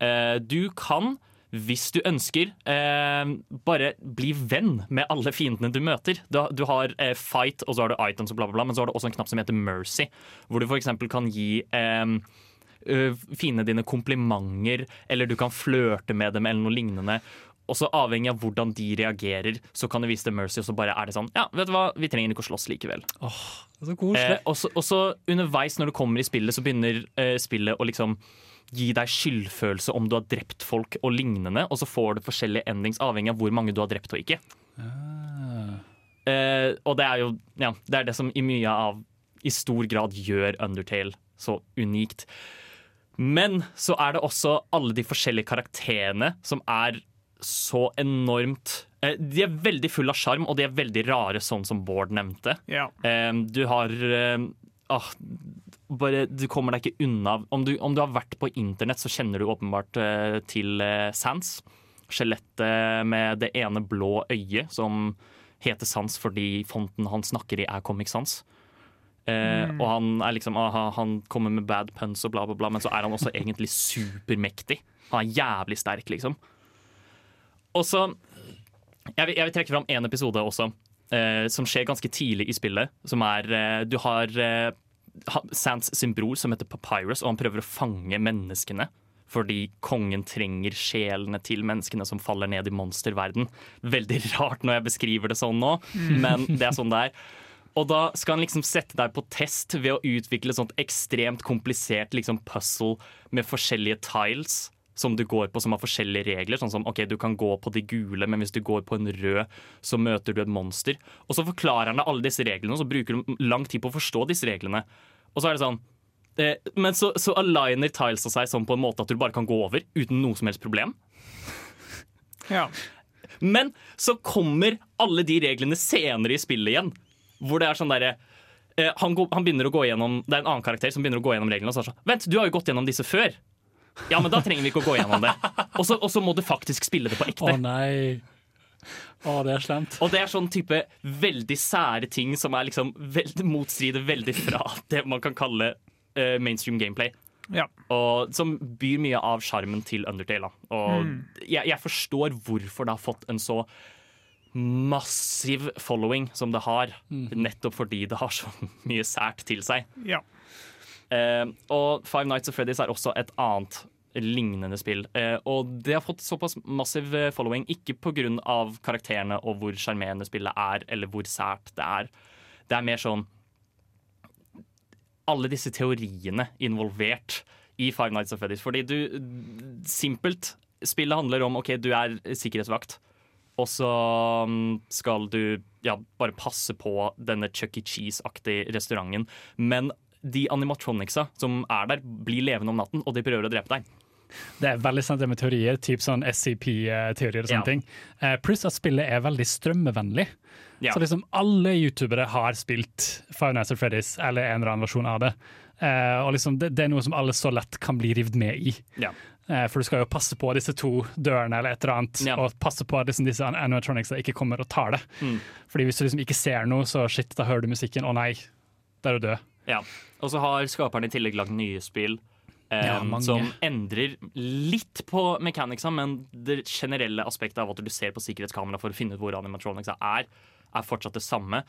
Speaker 2: Eh, du kan, hvis du ønsker, eh, bare bli venn med alle fiendene du møter. Du, har eh, fight, og så har du items og bla, bla, bla, men så har du også en knapp som heter mercy, hvor du f.eks. kan gi fiendene dine komplimenter, eller du kan flørte med dem, eller noe lignende. Og så avhengig av hvordan de reagerer, så kan du vise dem mercy, og så bare er det sånn Ja, vet du hva, vi trenger ikke å slåss likevel.
Speaker 3: Så koselig.
Speaker 2: Eh, og så- og så underveis når du kommer i spillet, så begynner eh, spillet å liksom gi deg skyldfølelse om du har drept folk og lignende, og så får du forskjellige endings avhengig av hvor mange du har drept og ikke. Eh, og det er jo ja, det er det som i mye av i stor grad gjør Undertale så unikt. Men så er det også alle de forskjellige karakterene som er så enormt eh, De er veldig fulle av sjarm, og de er veldig rare, sånn som Bård nevnte.
Speaker 4: Ja.
Speaker 2: Eh, du har eh, ah, bare, Du kommer deg ikke unna om du, om du har vært på internett, så kjenner du åpenbart til Sans. Skjelettet med det ene blå øyet som heter Sans fordi fonten han snakker i, er Comic Sans. Mm. Og han er liksom aha, Han kommer med bad puns og bla, bla, bla, men så er han også egentlig supermektig. Han er jævlig sterk, liksom. Og så jeg vil, jeg vil trekke fram én episode også, eh, som skjer ganske tidlig i spillet. Som er eh, Du har eh, Sans sin bror som heter Papyrus, og han prøver å fange menneskene. Fordi kongen trenger sjelene til menneskene som faller ned i monsterverden. Veldig rart når jeg beskriver det sånn nå, men det er sånn det er. Og da skal han liksom sette deg på test ved å utvikle et sånt ekstremt komplisert liksom puzzle med forskjellige tiles som du går på som har forskjellige regler. Sånn som ok, du kan gå på de gule, men hvis du går på en rød, så møter du et monster. Og så forklarer han deg alle disse reglene, og så bruker du lang tid på å forstå disse reglene. Og så er det sånn eh, Men så, så aligner tilesa seg sånn på en måte at du bare kan gå over uten noe som helst problem.
Speaker 4: Ja.
Speaker 2: Men så kommer alle de reglene senere i spillet igjen. Hvor det er sånn derre eh, han, han begynner å gå gjennom Det er en annen karakter som begynner å gå gjennom reglene. Og så er sånn, Vent, du har jo gått gjennom disse før. Ja, men da trenger vi ikke å gå gjennom det. Og så, må du faktisk spille det på ekte.
Speaker 3: Å nei. Å, det er slemt.
Speaker 2: Og det er sånn type veldig sære ting som er liksom veld, motstrider veldig fra det man kan kalle uh, mainstream gameplay.
Speaker 4: Ja.
Speaker 2: Og som byr mye av sjarmen til Undertale. Da. Og
Speaker 4: Mm.
Speaker 2: jeg, jeg forstår hvorfor det har fått en så massiv following som det har. Nettopp fordi det har så mye sært til seg.
Speaker 4: ja.
Speaker 2: Eh, og Five Nights at Freddy's er også et annet lignende spill. Eh, og det har fått såpass massiv eh, following, ikke pga. karakterene og hvor sjarmerende spillet er, eller hvor sært det er. Det er mer sånn Alle disse teoriene involvert i Five Nights at Freddy's. Fordi du Simpelt. Spillet handler om OK, du er sikkerhetsvakt. Og så mm, skal du ja, bare passe på denne Chuck E. Cheese-aktige restauranten. Men de animatronicsa som er der, blir levende om natten, og de prøver å drepe deg.
Speaker 3: Det er veldig sant det med teorier, typ sånn SCP-teorier og sånne
Speaker 2: Ja.
Speaker 3: ting. Eh, pluss at spillet er veldig strømmevennlig.
Speaker 2: Ja.
Speaker 3: Så liksom alle youtubere har spilt Five Nights at Freddy's eller en eller annen versjon av det. Uh, og liksom det, det er noe som alle så lett kan bli revet med i.
Speaker 2: Ja.
Speaker 3: Uh, for du skal jo passe på disse to dørene eller et eller annet, og passe på at liksom disse animatronicsa ikke kommer og tar det.
Speaker 2: Mm.
Speaker 3: Fordi hvis du liksom ikke ser noe, så shit, da hører du musikken, å nei, da er du død.
Speaker 2: Ja. Og så har skaperen i tillegg lagd nye spill. eh,
Speaker 3: Ja,
Speaker 2: som endrer litt på mechanicsa, men det generelle aspektet av at du ser på sikkerhetskamera for å finne ut hvor animatronicsa er, er fortsatt det samme.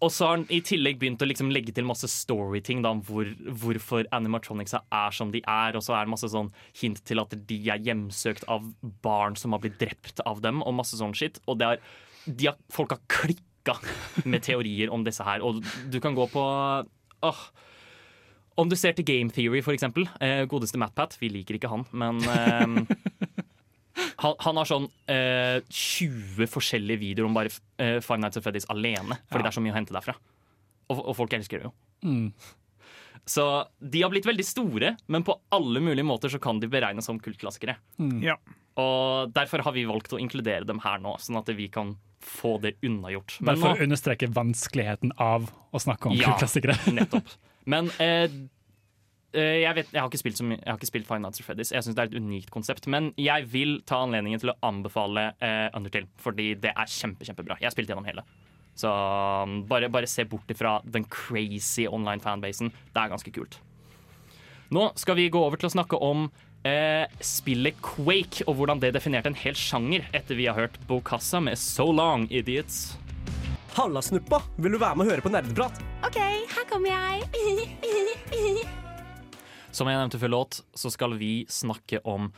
Speaker 2: Og så har han i tillegg begynt å liksom legge til masse storyting om hvor, hvorfor animatronicsa er som de er. Og så er det masse sånn hint til at de er hjemsøkt av barn som har blitt drept av dem, og masse sånn shit. Og det er, de har, folk har klikka med teorier om disse her. Og du kan gå på åh, om du ser til Game Theory, for eksempel. Eh, godeste MatPat. Vi liker ikke han, men eh, han, han har sånn eh, 20 forskjellige videoer om bare eh, Five Nights at Freddy's alene. Fordi
Speaker 3: Ja.
Speaker 2: det er så mye å hente derfra. Og, og folk elsker det jo.
Speaker 3: Mm.
Speaker 2: Så de har blitt veldig store, men på alle mulige måter så kan de beregnes som kultklassikere.
Speaker 3: Mm.
Speaker 4: Ja.
Speaker 2: Og derfor har vi valgt å inkludere dem her nå, sånn at vi kan få det unnagjort.
Speaker 3: Bare for å understreke vanskeligheten av å snakke om
Speaker 2: Ja.
Speaker 3: klassikere.
Speaker 2: Nettopp. Men eh, eh, jeg, vet, jeg, har ikke spilt så mye, jeg har ikke spilt Five Nights at Freddy's. Jeg syns det er et unikt konsept. Men jeg vil ta anledningen til å anbefale eh, Undertale, fordi det er kjempe, kjempebra. Jeg har spilt gjennom hele. Så um, bare, bare se bort ifra den crazy online fanbasen. Det er ganske kult. Nå skal vi gå over til å snakke om eh, spillet Quake, og hvordan det definerte en hel sjanger etter vi har hørt Bokassa med So Long Idiots.
Speaker 10: Halla, snuppa! Vil du være med og høre på nerdeprat?
Speaker 7: OK, her kommer jeg.
Speaker 2: Som jeg nevnte før låt, så skal vi snakke om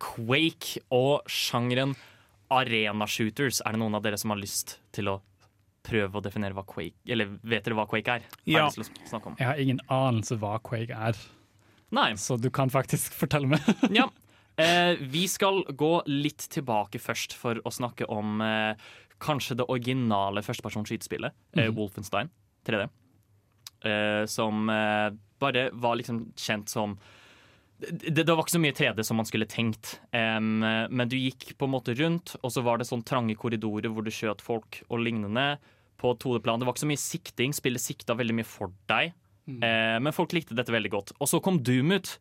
Speaker 2: Quake og sjangeren arena-shooters. Er det noen av dere som har lyst til å prøve å definere hva Quake Eller vet dere hva Quake er? Har
Speaker 3: Ja.
Speaker 2: jeg lyst til å om?
Speaker 3: Jeg har ingen anelse hva Quake er.
Speaker 2: Nei.
Speaker 3: Så du kan faktisk fortelle meg.
Speaker 2: Ja. Eh, vi skal gå litt tilbake først for å snakke om eh, kanskje det originale førstepersonsskytespillet, mm. eh,
Speaker 3: Mhm.
Speaker 2: Wolfenstein 3D. Eh, som eh, bare var liksom kjent som det, det var ikke så mye 3D som man skulle tenkt. Um, men du gikk på en måte rundt, og så var det sånn trange korridorer hvor du skjøt folk og lignende. På 2D-plan. Det var ikke så mye sikting. Spillet sikta veldig mye for deg. Eh, men folk likte dette veldig godt. Og så kom Doom ut,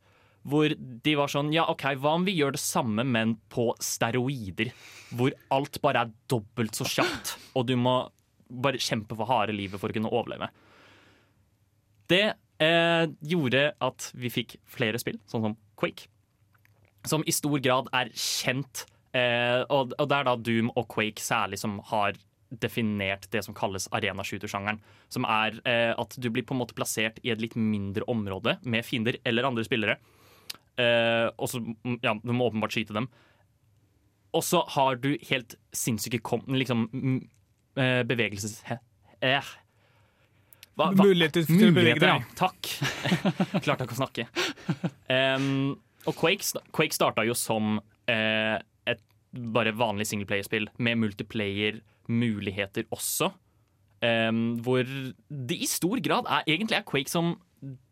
Speaker 2: hvor de var sånn Ja, OK, hva om vi gjør det samme, men på steroider? Hvor alt bare er dobbelt så kjapt, og du må bare kjempe for harde livet for å kunne overleve. Det eh, gjorde at vi fikk flere spill, sånn som Quake, som i stor grad er kjent. Eh, og, og det er da Doom og Quake særlig som har definert det som kalles arena-shooter-sjangeren. Som er eh, at du blir på en måte plassert i et litt mindre område med fiender eller andre spillere. Eh, og så, mm, ja, Du må åpenbart skyte dem. Og så har du helt sinnssyke kom, liksom, mm, eh, bevegelses... Eh. Hva- hva-
Speaker 4: Muligheter til å bevege deg.
Speaker 2: ja. Takk. Klarte ikke å snakke. Um, og Quake, Quake starta jo som eh, et bare vanlig singleplayerspill med multiplayer-muligheter også. Um, hvor det i stor grad er, egentlig er Quake som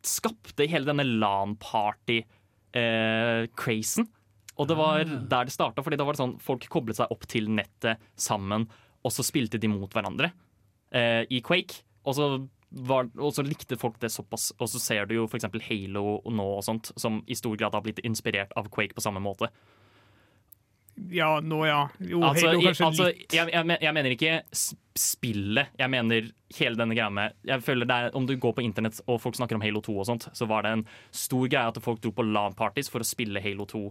Speaker 2: skapte hele denne LAN-party-crazen. og det var der det starta, fordi da var det sånn folk koblet seg opp til nettet sammen, og så spilte de mot hverandre uh, i Quake. Og så var, og så likte folk det såpass. Og så ser du jo f.eks. Halo nå og sånt, som i stor grad har blitt inspirert av Quake på samme måte.
Speaker 4: Ja, nå ja. Jo,
Speaker 2: Altså,
Speaker 4: Halo
Speaker 2: i-
Speaker 4: kanskje
Speaker 2: altså,
Speaker 4: litt.
Speaker 2: jeg, jeg, jeg mener ikke spillet, jeg mener hele denne greia med Jeg føler det er, Om du går på internett og folk snakker om Halo 2 og sånt, så var det en stor greie at folk dro på LAN-parties for å spille Halo 2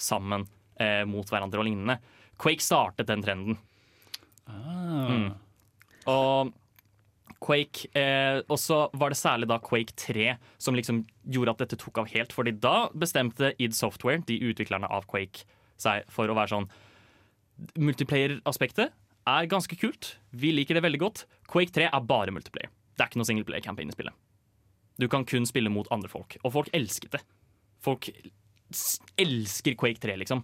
Speaker 2: sammen eh, mot hverandre og lignende. Quake startet den trenden. Mm. Og Quake eh, Og så var det særlig da Quake 3 som liksom gjorde at dette tok av helt. Fordi da bestemte id Software, de utviklerne av Quake, seg for å være sånn Multiplayer-aspektet er ganske kult. Vi liker det veldig godt. Quake 3 er bare multiplayer. Det er ikke noe singleplayer-campaign i spillet. Du kan kun spille mot andre folk. Og folk elsket det. Folk elsker Quake 3, liksom.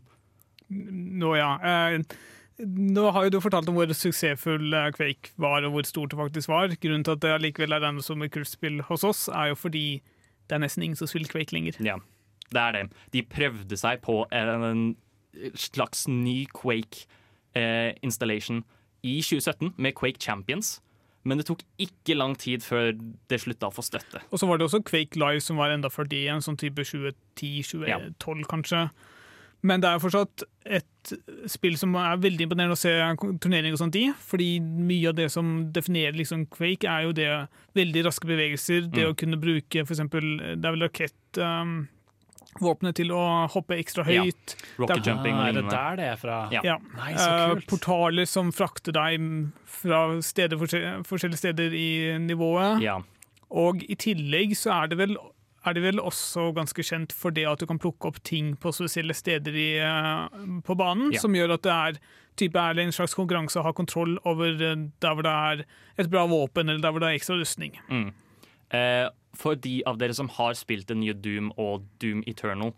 Speaker 4: Nå ja. Uh nå har jo du fortalt om hvor suksessfull eh, Quake var, og hvor stort det faktisk var. Grunnen til at det allikevel er regnet som et kultspill hos oss, er jo fordi det er nesten ingen som spiller Quake lenger.
Speaker 2: Ja, det er det. De prøvde seg på en slags ny Quake-installation i 2017 med Quake Champions. Men det tok ikke lang tid før det slutta å få støtte.
Speaker 4: Og så var det også Quake Live som var enda før det igjen, sånn type 2010-2012 kanskje. Men det er fortsatt et spill som er veldig imponerende å se turnering og sånt i. Fordi mye av det som definerer liksom Quake, er jo det veldig raske bevegelser. Det
Speaker 2: Mm.
Speaker 4: å kunne bruke for eksempel, det er vel rakett um, våpenet til å hoppe ekstra
Speaker 2: Ja.
Speaker 4: høyt.
Speaker 2: Rocket
Speaker 4: er-
Speaker 2: jumping
Speaker 3: Ah, er det der det er fra?
Speaker 2: Ja.
Speaker 4: Ja.
Speaker 3: Nei, så kult.
Speaker 4: Uh, portaler som frakter deg fra steder, forskjellige steder i nivået.
Speaker 2: Ja.
Speaker 4: Og i tillegg så er det vel er det vel også ganske kjent for det at du kan plukke opp ting på spesielle steder i, eh, på banen,
Speaker 2: Ja.
Speaker 4: som gjør at det er type er det en slags konkurranse å ha kontroll over eh, der hvor det er et bra våpen, eller der hvor det er ekstra rustning.
Speaker 2: Mm. Eh, for de av dere som har spilt det nye Doom og Doom Eternal,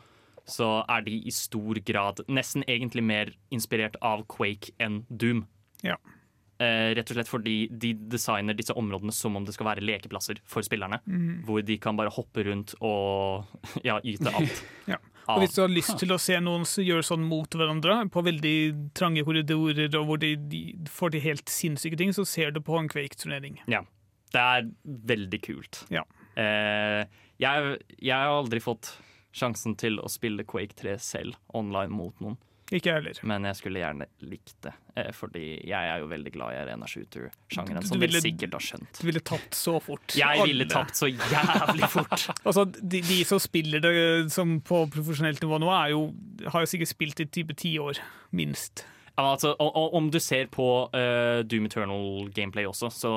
Speaker 2: så er de i stor grad nesten egentlig mer inspirert av Quake enn Doom.
Speaker 4: Ja.
Speaker 2: Eh, rett og slett fordi de designer disse områdene som om det skal være lekeplasser for spillerne.
Speaker 4: Mm.
Speaker 2: Hvor de kan bare hoppe rundt og ja, yte alt.
Speaker 4: Ja. Og hvis du har lyst til å se noen som gjør sånn mot hverandre, på veldig trange korridorer og hvor de, de får til helt sinnssyke ting, så ser du på en Quake-turnering.
Speaker 2: Ja. Det er veldig kult.
Speaker 4: Ja.
Speaker 2: Eh, jeg, jeg har aldri fått sjansen til å spille Quake 3 selv online mot noen.
Speaker 4: Ikke heller.
Speaker 2: Men jeg skulle gjerne likt det, eh, fordi jeg er jo veldig glad i arena shooter-sjangeren, som
Speaker 4: ville-
Speaker 2: sikkert har skjønt.
Speaker 4: Du ville tapt så fort.
Speaker 2: Jeg ville
Speaker 4: Alle.
Speaker 2: tapt så jævlig fort.
Speaker 4: Altså, de, de som spiller det som på profesjonelt nivå nå, er jo, har jo sikkert spilt i type ti år, minst.
Speaker 2: Ja, altså, og, om du ser på uh, Doom Eternal-gameplay også, så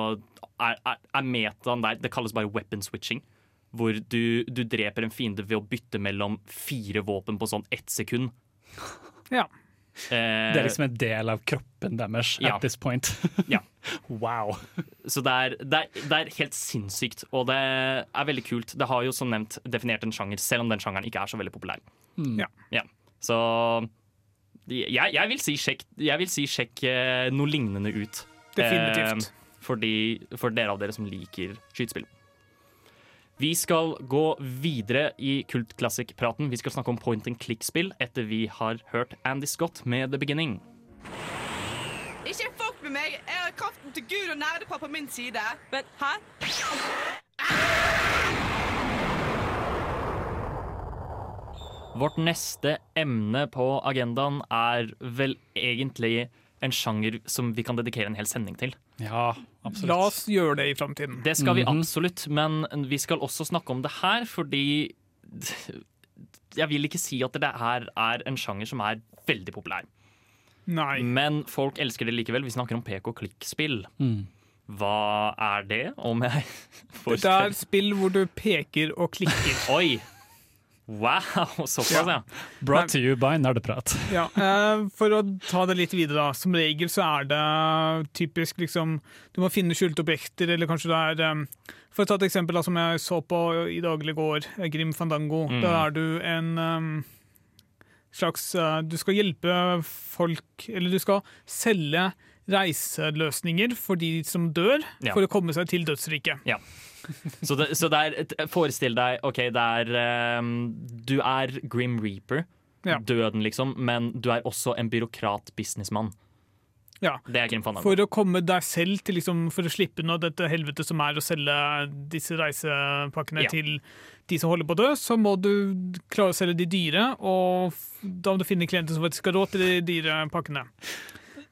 Speaker 2: er, er, er metaen der Det kalles bare weapon switching. Hvor du, du dreper en fiende ved å bytte mellom fire våpen på sånn ett sekund.
Speaker 4: Ja.
Speaker 2: Uh,
Speaker 3: Det er liksom en del av kroppen deres
Speaker 2: Ja.
Speaker 3: at this point.
Speaker 2: Ja.
Speaker 3: wow.
Speaker 2: Så det er, det, er, det er helt sinnssykt, og det er veldig kult. Det har jo som nevnt definert en sjanger, selv om den sjangeren ikke er så veldig populær.
Speaker 3: Mm.
Speaker 4: Ja.
Speaker 2: Så jeg, jeg vil si sjekk, jeg vil si sjekk eh, noe lignende ut.
Speaker 4: Definitivt.
Speaker 2: Eh, fordi, for dere av dere som liker skytespill. Vi skal gå videre i kultklassikkpraten. Vi skal snakke om point and click-spill etter vi har hørt Andy Scott med The Beginning.
Speaker 11: Ikke fuck med meg! Jeg har kraften til Gud og nerdepappa på min side. Men hæ?
Speaker 2: Vårt neste emne på agendaen er vel egentlig en sjanger som vi kan dedikere en hel sending til.
Speaker 3: Ja, absolutt.
Speaker 4: La oss gjøre det i framtiden.
Speaker 2: Det skal vi
Speaker 3: Mhm.
Speaker 2: absolutt, men vi skal også snakke om det her fordi Jeg vil ikke si at det her er en sjanger som er veldig populær.
Speaker 4: Nei.
Speaker 2: Men folk elsker det likevel. Vi snakker om pek og klikk-spill.
Speaker 3: Mm.
Speaker 2: Hva er det, om jeg får
Speaker 4: Det er spill hvor du peker og klikker.
Speaker 2: Oi! Wow, såpass, ja.
Speaker 3: Brought to you by Nerdeprat.
Speaker 4: Ja, eh, For å ta det litt videre, da. Som regel så er det typisk liksom Du må finne skjulte objekter, eller kanskje det er eh, For å ta et eksempel da, som jeg så på i daglig går, eh, Grim Fandango.
Speaker 2: Mm.
Speaker 4: Da er du en eh, slags Du skal hjelpe folk Eller du skal selge reiseløsninger for de som dør,
Speaker 2: Ja.
Speaker 4: for å komme seg til dødsriket.
Speaker 2: Ja. Så, det, så det er, forestill deg OK, det er um, Du er Grim Reaper,
Speaker 4: Ja.
Speaker 2: døden, liksom, men du er også en byråkrat-businessmann.
Speaker 4: Ja.
Speaker 2: Er.
Speaker 4: For å komme deg selv til liksom, For å slippe unna dette helvetet som er å selge disse reisepakkene
Speaker 2: Ja.
Speaker 4: til de som holder på å dø, så må du klare å selge de dyre, og da må du finne klienter som faktisk har råd til de dyre pakkene.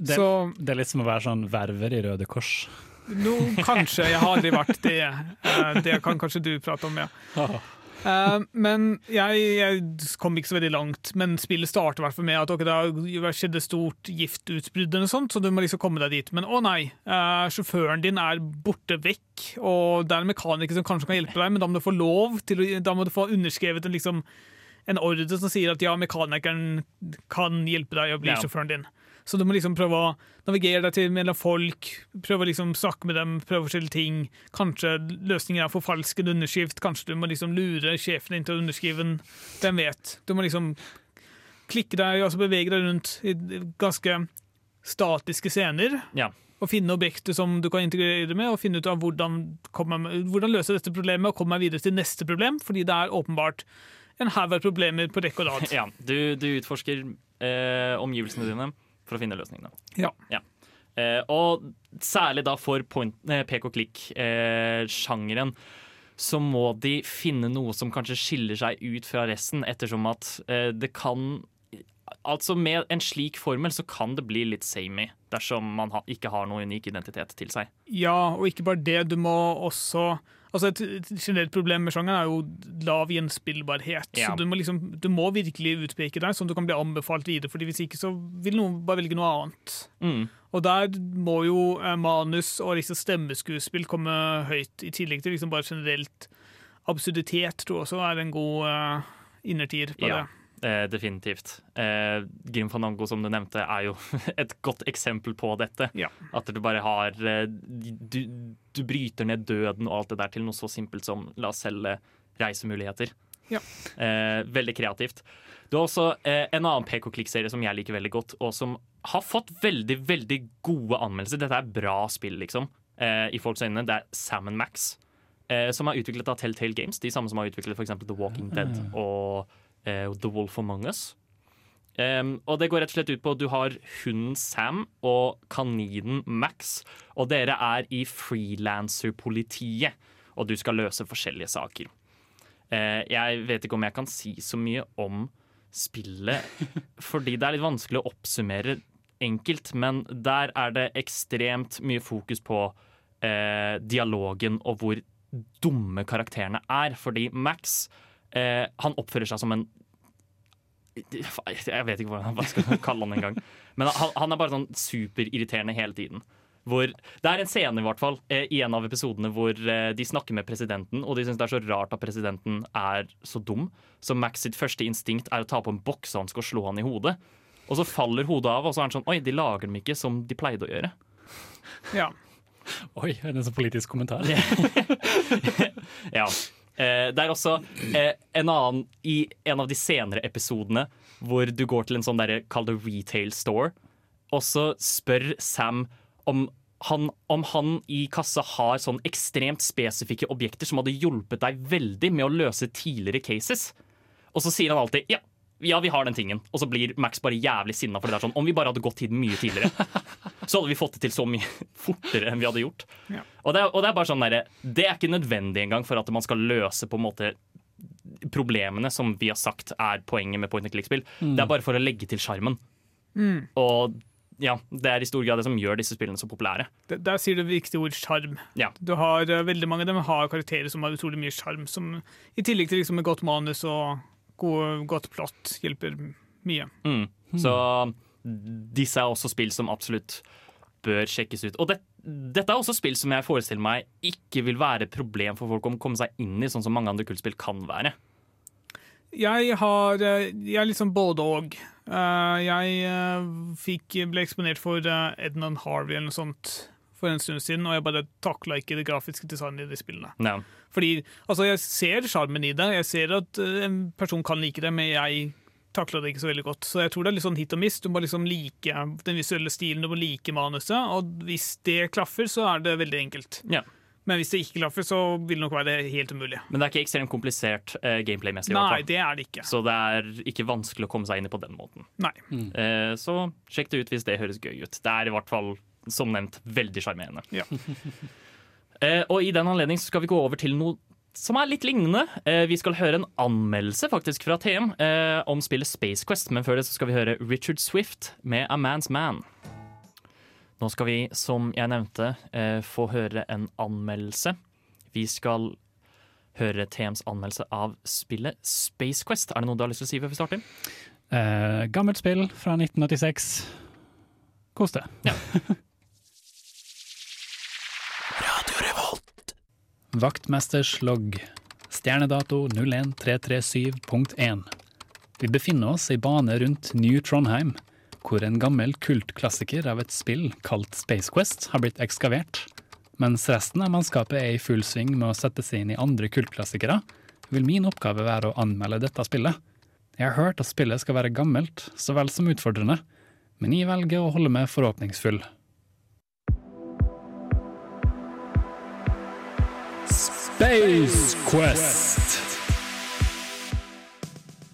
Speaker 3: Det,
Speaker 4: Så-
Speaker 3: det er litt som å være sånn verver i Røde Kors.
Speaker 4: No, kanskje. Jeg har aldri vært det. Eh, Det kan kanskje du prate om, ja. Uh, men jeg, jeg kom ikke så veldig langt. Men spillet starter i hvert med at okay, det har skjedd et stort giftutbrudd, eller sånt, så du må liksom komme deg dit. Men å nei, uh, sjåføren din er borte vekk, og det er en mekaniker som kanskje kan hjelpe deg, men da må du få lov til da må du få underskrevet en, liksom, en ordre som sier at ja, mekanikeren kan hjelpe deg å bli
Speaker 2: Ja.
Speaker 4: sjåføren din. Så du må liksom prøve å navigere deg til mellom folk, prøve å liksom snakke med dem, prøve forskjellige ting. Kanskje løsningen er forfalsket underskrift, kanskje du må liksom lure sjefen din til å underskrive den. Hvem vet? Du må liksom klikke deg, altså bevege deg rundt i ganske statiske scener.
Speaker 2: Ja.
Speaker 4: Og finne objekter som du kan integrere med, og finne ut av hvordan, komme, hvordan løse dette problemet og komme meg videre til neste problem, fordi det er åpenbart en haug av problemer på rekke og rad.
Speaker 2: Ja, du, du utforsker eh, omgivelsene dine for å finne løsningene.
Speaker 4: Ja.
Speaker 2: Eh, og særlig da for point, eh, pek og klikk-sjangeren så må de finne noe som kanskje skiller seg ut fra resten, ettersom at eh, det kan Altså Med en slik formel så kan det bli litt samey dersom man ha, ikke har noe unik identitet til seg.
Speaker 4: Ja, og ikke bare det, du må også Altså Et generelt problem med sjangeren er jo lav gjenspillbarhet.
Speaker 2: Ja.
Speaker 4: Så du må, liksom, du må virkelig utpeke deg, sånn du kan bli anbefalt videre. Fordi Hvis ikke så vil noen bare velge noe annet.
Speaker 2: Mm.
Speaker 4: Og der må jo eh, manus og liksom stemmeskuespill komme høyt, i tillegg til liksom bare generelt absurditet, tror jeg også er en god eh, innertier på
Speaker 2: Ja,
Speaker 4: det.
Speaker 2: Eh, definitivt. Eh, Grim Fandango, som du nevnte, er jo et godt eksempel på dette. At du bare har eh, du, du bryter ned døden og alt det der til noe så simpelt som la oss selge reisemuligheter.
Speaker 4: Ja.
Speaker 2: Eh, veldig kreativt. Du har også eh, en annen PK-klikk-serie som jeg liker veldig godt, og som har fått veldig veldig gode anmeldelser. Dette er bra spill, liksom, eh, i folks øyne. Det er Sam Max, eh, som er utviklet av Telltale Games. De samme som har utviklet for eksempel The Walking Dead og eh, The Wolf Among Us. Um, og det går rett og slett ut på at du har hunden Sam og kaninen Max, og dere er i frilanserpolitiet, og du skal løse forskjellige saker. Uh, jeg vet ikke om jeg kan si så mye om spillet, fordi det er litt vanskelig å oppsummere enkelt, men der er det ekstremt mye fokus på uh, dialogen og hvor dumme karakterene er, fordi Max eh, han oppfører seg som en jeg vet ikke hva jeg skal kalle han engang. Men han, han er bare sånn superirriterende hele tiden. Hvor, det er en scene i hvert fall eh, i en av episodene hvor eh, de snakker med presidenten, og de syns det er så rart at presidenten er så dum. Så Max sitt første instinkt er å ta på en boksehanske og slå han i hodet. Og så faller hodet av, og så er han sånn Oi, de lager dem ikke som de pleide å gjøre.
Speaker 4: Ja.
Speaker 3: Oi, er det en sånn politisk kommentar?
Speaker 2: Ja. Eh, det er også eh, en annen i en av de senere episodene hvor du går til en sånn derre, kall det retail store, og så spør Sam om han, om han i kassa har sånn ekstremt spesifikke objekter som hadde hjulpet deg veldig med å løse tidligere cases. Og så sier han alltid ja, ja, vi har den tingen. Og så blir Max bare jævlig sinna. For det er sånn, om vi bare hadde gått tiden mye tidligere, så hadde vi fått det til så mye fortere enn vi hadde gjort.
Speaker 4: Ja.
Speaker 2: Og, det, er- og det er bare sånn der, det er ikke nødvendig engang for at man skal løse på en måte problemene som vi har sagt er poenget med point and click-spill.
Speaker 4: Mm.
Speaker 2: Det er bare for å legge til sjarmen.
Speaker 4: Mm.
Speaker 2: Og ja, det er i stor grad det som gjør disse spillene så populære.
Speaker 4: Der, der sier du viktige ord sjarm.
Speaker 2: Ja.
Speaker 4: Du har, eh, veldig mange av dem har karakterer som har utrolig mye sjarm, i tillegg til liksom et godt manus og god, godt plott hjelper mye.
Speaker 2: Mm. Så disse er også spill som absolutt bør sjekkes ut. Og det, dette er også spill som jeg forestiller meg ikke vil være problem for folk om å komme seg inn i, sånn som mange andre kultspill kan være.
Speaker 4: Jeg har eh, Jeg er liksom både og. Eh, Jeg eh, fikk, ble eksponert for Ednan Harvey eller noe sånt for en stund siden, og jeg bare takla ikke det grafiske designet i de spillene.
Speaker 2: Ja.
Speaker 4: Fordi, altså Jeg ser sjarmen i det, jeg ser at eh, en person kan like det, men jeg takler det ikke så veldig godt. Så jeg tror det er litt sånn hit og miss. Du må liksom like den visuelle stilen, du må like manuset, og hvis det klaffer, så er det veldig enkelt.
Speaker 2: Ja.
Speaker 4: Men hvis det ikke klaffer, så vil det nok være helt umulig.
Speaker 2: Men det er ikke ekstremt komplisert uh, gameplay-messig.
Speaker 4: Nei, det er det ikke.
Speaker 2: Så det er ikke vanskelig å komme seg inn i på den måten.
Speaker 4: Nei.
Speaker 2: Eh, så sjekk det ut hvis det høres gøy ut. Det er i hvert fall, som nevnt, veldig sjarmerende.
Speaker 4: Ja.
Speaker 2: Eh, og i den anledning skal vi gå over til noe som er litt lignende. Eh, vi skal høre en anmeldelse faktisk fra TM eh, om spillet Space Quest, men før det så skal vi høre Richard Swift med A Man's Man. Nå skal vi, som jeg nevnte, eh, få høre en anmeldelse. Vi skal høre TMs anmeldelse av spillet Space Quest. Er det noe du har lyst til å si før vi starter?
Speaker 3: Eh, gammelt spill fra 1986. Kos deg. Vaktmesters logg. Stjernedato 01337.1. Vi befinner oss i bane rundt New Trondheim, hvor en gammel kultklassiker av et spill kalt Space Quest har blitt ekskavert. Mens resten av mannskapet er i full sving med å sette seg inn i andre kultklassikere, vil min oppgave være å anmelde dette spillet. Jeg har hørt at spillet skal være gammelt så vel som utfordrende, men jeg velger å holde meg forhåpningsfull. Space Quest!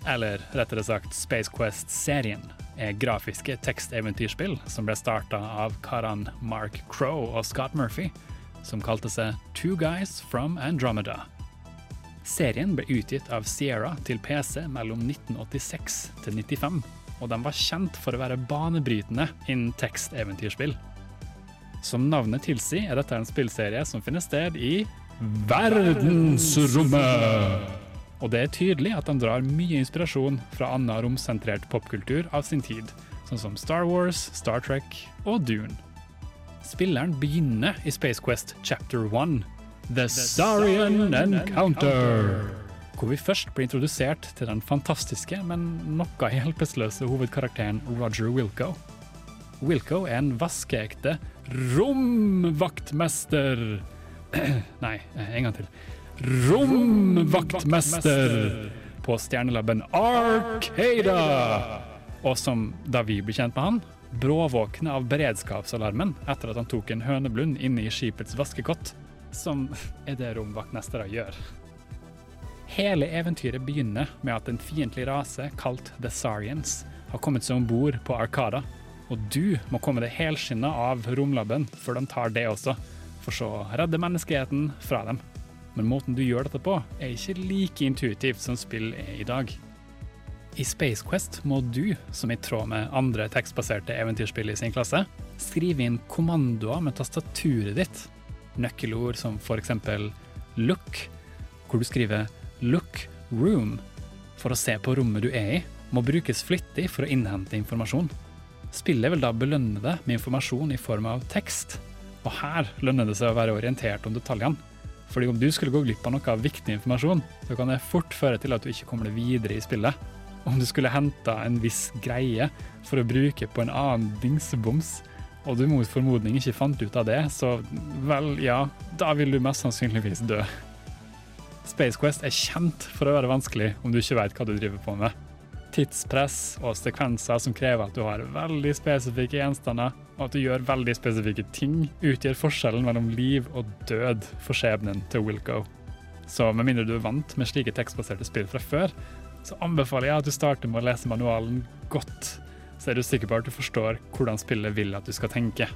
Speaker 3: Eller rettere sagt Space Quest-serien er grafiske teksteventyrspill som ble starta av karene Mark Crow og Scott Murphy, som kalte seg Two Guys from Andromeda. Serien ble utgitt av Sierra til PC mellom 1986 til 95, og de var kjent for å være banebrytende innen teksteventyrspill. Som navnet tilsier, er dette en spillserie som finner sted i verdensrommet. Og det er tydelig at de drar mye inspirasjon fra annen romsentrert popkultur av sin tid, sånn som Star Wars, Star Trek og Dune. Spilleren begynner i Space Quest chapter 1, The STARIAN Encounter, hvor vi først blir introdusert til den fantastiske, men noe hjelpeløse hovedkarakteren Roger Wilco. Wilco er en vaskeekte romvaktmester. Nei, en gang til. Romvaktmester på stjernelabben Arcada. Og som da vi ble kjent med han, bråvåkne av beredskapsalarmen etter at han tok en høneblund inne i skipets vaskekott, som er det romvaktmestere gjør. Hele eventyret begynner med at en fiendtlig rase kalt The Sarians har kommet seg om bord på Arcada, og du må komme deg helskinna av romlabben før de tar det også, for så å redde menneskeheten fra dem. Men måten du gjør dette på, er ikke like intuitivt som spill er i dag. I Space Quest må du, som i tråd med andre tekstbaserte eventyrspill i sin klasse, skrive inn kommandoer med tastaturet ditt. Nøkkelord som eksempel look, hvor du skriver look room for å se på rommet du er i, må brukes flittig for å innhente informasjon. Spillet vil da belønne deg med informasjon i form av tekst, og her lønner det seg å være orientert om detaljene. Fordi om du skulle gå glipp av noe viktig informasjon, så kan det fort føre til at du ikke kommer deg videre i spillet. Om du skulle henta en viss greie for å bruke på en annen dingseboms, og du mot formodning ikke fant ut av det, så vel, ja, da vil du mest sannsynligvis dø. Space Quest er kjent for å være vanskelig om du ikke vet hva du driver på med. Tidspress og sekvenser som krever at du har veldig spesifikke gjenstander, og at du gjør veldig spesifikke ting, utgjør forskjellen mellom liv og død for skjebnen til Wilco. Så med mindre du er vant med slike tekstbaserte spill fra før, så anbefaler jeg at du starter med å lese manualen godt, så er du sikker på at du forstår hvordan spillet vil at du skal tenke.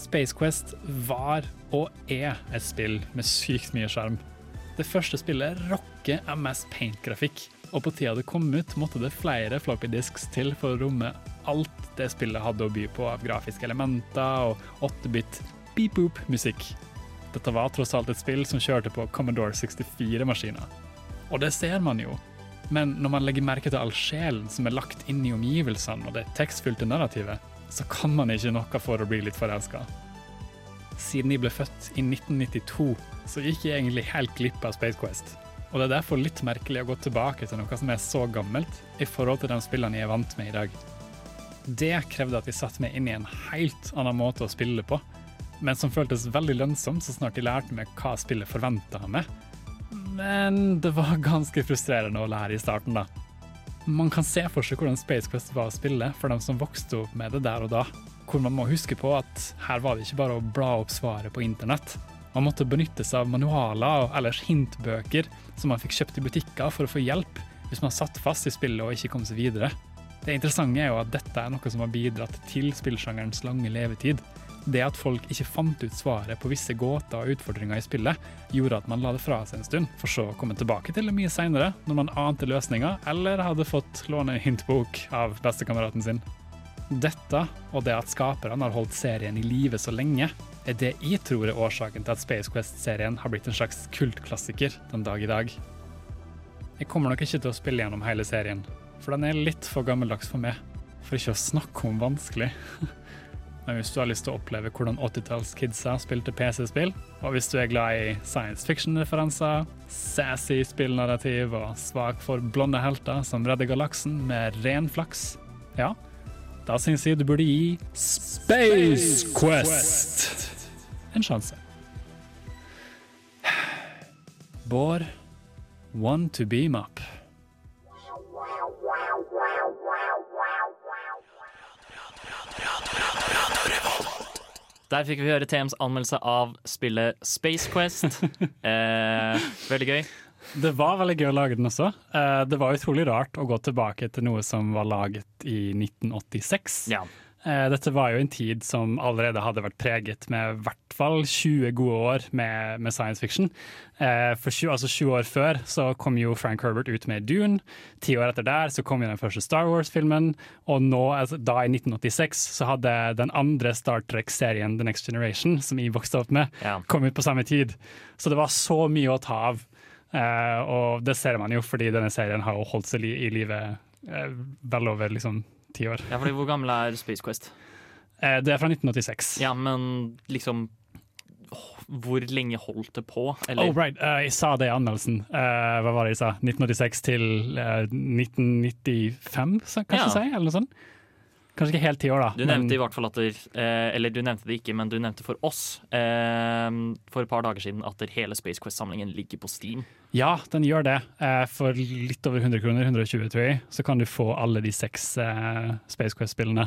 Speaker 3: Space Quest var og er et spill med sykt mye sjarm. Det første spillet rocker MS Paint-grafikk, og på tida det kom ut, måtte det flere floppy disks til for å romme alt det spillet hadde å by på av grafiske elementer og 8-bit beep-boop-musikk. Dette var tross alt et spill som kjørte på Commodore 64-maskiner. Og det ser man jo. Men når man legger merke til all sjelen som er lagt inn i omgivelsene og det tekstfylte narrativet, så kan man ikke noe for å bli litt forelska. Siden jeg ble født i 1992, så gikk jeg egentlig helt glipp av Space Quest. Og det er derfor litt merkelig å gå tilbake til noe som er så gammelt i forhold til de spillene jeg er vant med i dag. Det krevde at jeg satte meg inn i en helt annen måte å spille på, men som føltes veldig lønnsomt så snart jeg lærte meg hva spillet forventa av meg. Men det var ganske frustrerende å lære i starten, da. Man kan se for seg hvordan Space Quest var å spille for dem som vokste opp med det der og da. Hvor man må huske på at her var det ikke bare å bla opp svaret på internett. Man måtte benytte seg av manualer og ellers hintbøker som man fikk kjøpt i butikker for å få hjelp hvis man satt fast i spillet og ikke kom seg videre. Det interessante er jo at dette er noe som har bidratt til spillsjangerens lange levetid. Det at folk ikke fant ut svaret på visse gåter og utfordringer i spillet, gjorde at man la det fra seg en stund, for så å komme tilbake til det mye seinere, når man ante løsninga eller hadde fått låne en hintbok av bestekameraten sin. Dette, og det at skaperne har holdt serien i live så lenge, er det jeg tror er årsaken til at Space Quest-serien har blitt en slags kultklassiker den dag i dag. Jeg kommer nok ikke til å spille gjennom hele serien, for den er litt for gammeldags for meg. For ikke å snakke om vanskelig. Men hvis du har lyst til å oppleve hvordan 80-tallskidsa spilte PC-spill, og hvis du er glad i science fiction-referanser, sassy spillnarrativ og svak for blonde helter som redder galaksen med ren flaks, ja, da syns jeg du burde gi Space Quest en sjanse. Bård, one to beam up.
Speaker 2: Der fikk vi høre TMs anmeldelse av spillet Space Quest. Eh, veldig gøy.
Speaker 3: Det var veldig gøy å lage den også. Eh, Det var utrolig rart å gå tilbake til noe som var laget i 1986.
Speaker 2: Ja.
Speaker 3: Eh, Dette var jo en tid som allerede hadde vært preget med i hvert fall 20 gode år med, med science fiction. Eh, For 20, altså 20 år før så kom jo Frank Herbert ut med Dune. Ti år etter der så kom jo den første Star Wars-filmen. Og nå, altså, da i 1986 så hadde den andre Star Trek-serien The Next Generation, som jeg vokste opp med,
Speaker 2: Ja.
Speaker 3: kom ut på samme tid. Så det var så mye å ta av. Eh, og det ser man jo fordi denne serien har jo holdt seg i live eh, vel over liksom ti år.
Speaker 2: Ja, fordi Hvor gammel er Space Quest?
Speaker 3: Eh, det er fra 1986.
Speaker 2: Ja, men liksom Hvor lenge holdt det på? Eller?
Speaker 3: Oh, right. Uh, jeg sa det i anmeldelsen. Uh, hva var det jeg sa? 1986 til uh, 1995, så, kanskje
Speaker 2: Ja.
Speaker 3: si? Eller noe sånt. Kanskje ikke helt ti år, da.
Speaker 2: Du nevnte i hvert fall at der, eh, Eller du nevnte det ikke, men du nevnte for oss eh, for et par dager siden at hele Space Quest-samlingen ligger på Steam.
Speaker 3: Ja, den gjør det. Eh, for litt over 100 kroner, 120 tror jeg, så kan du få alle de seks Space Quest-spillene.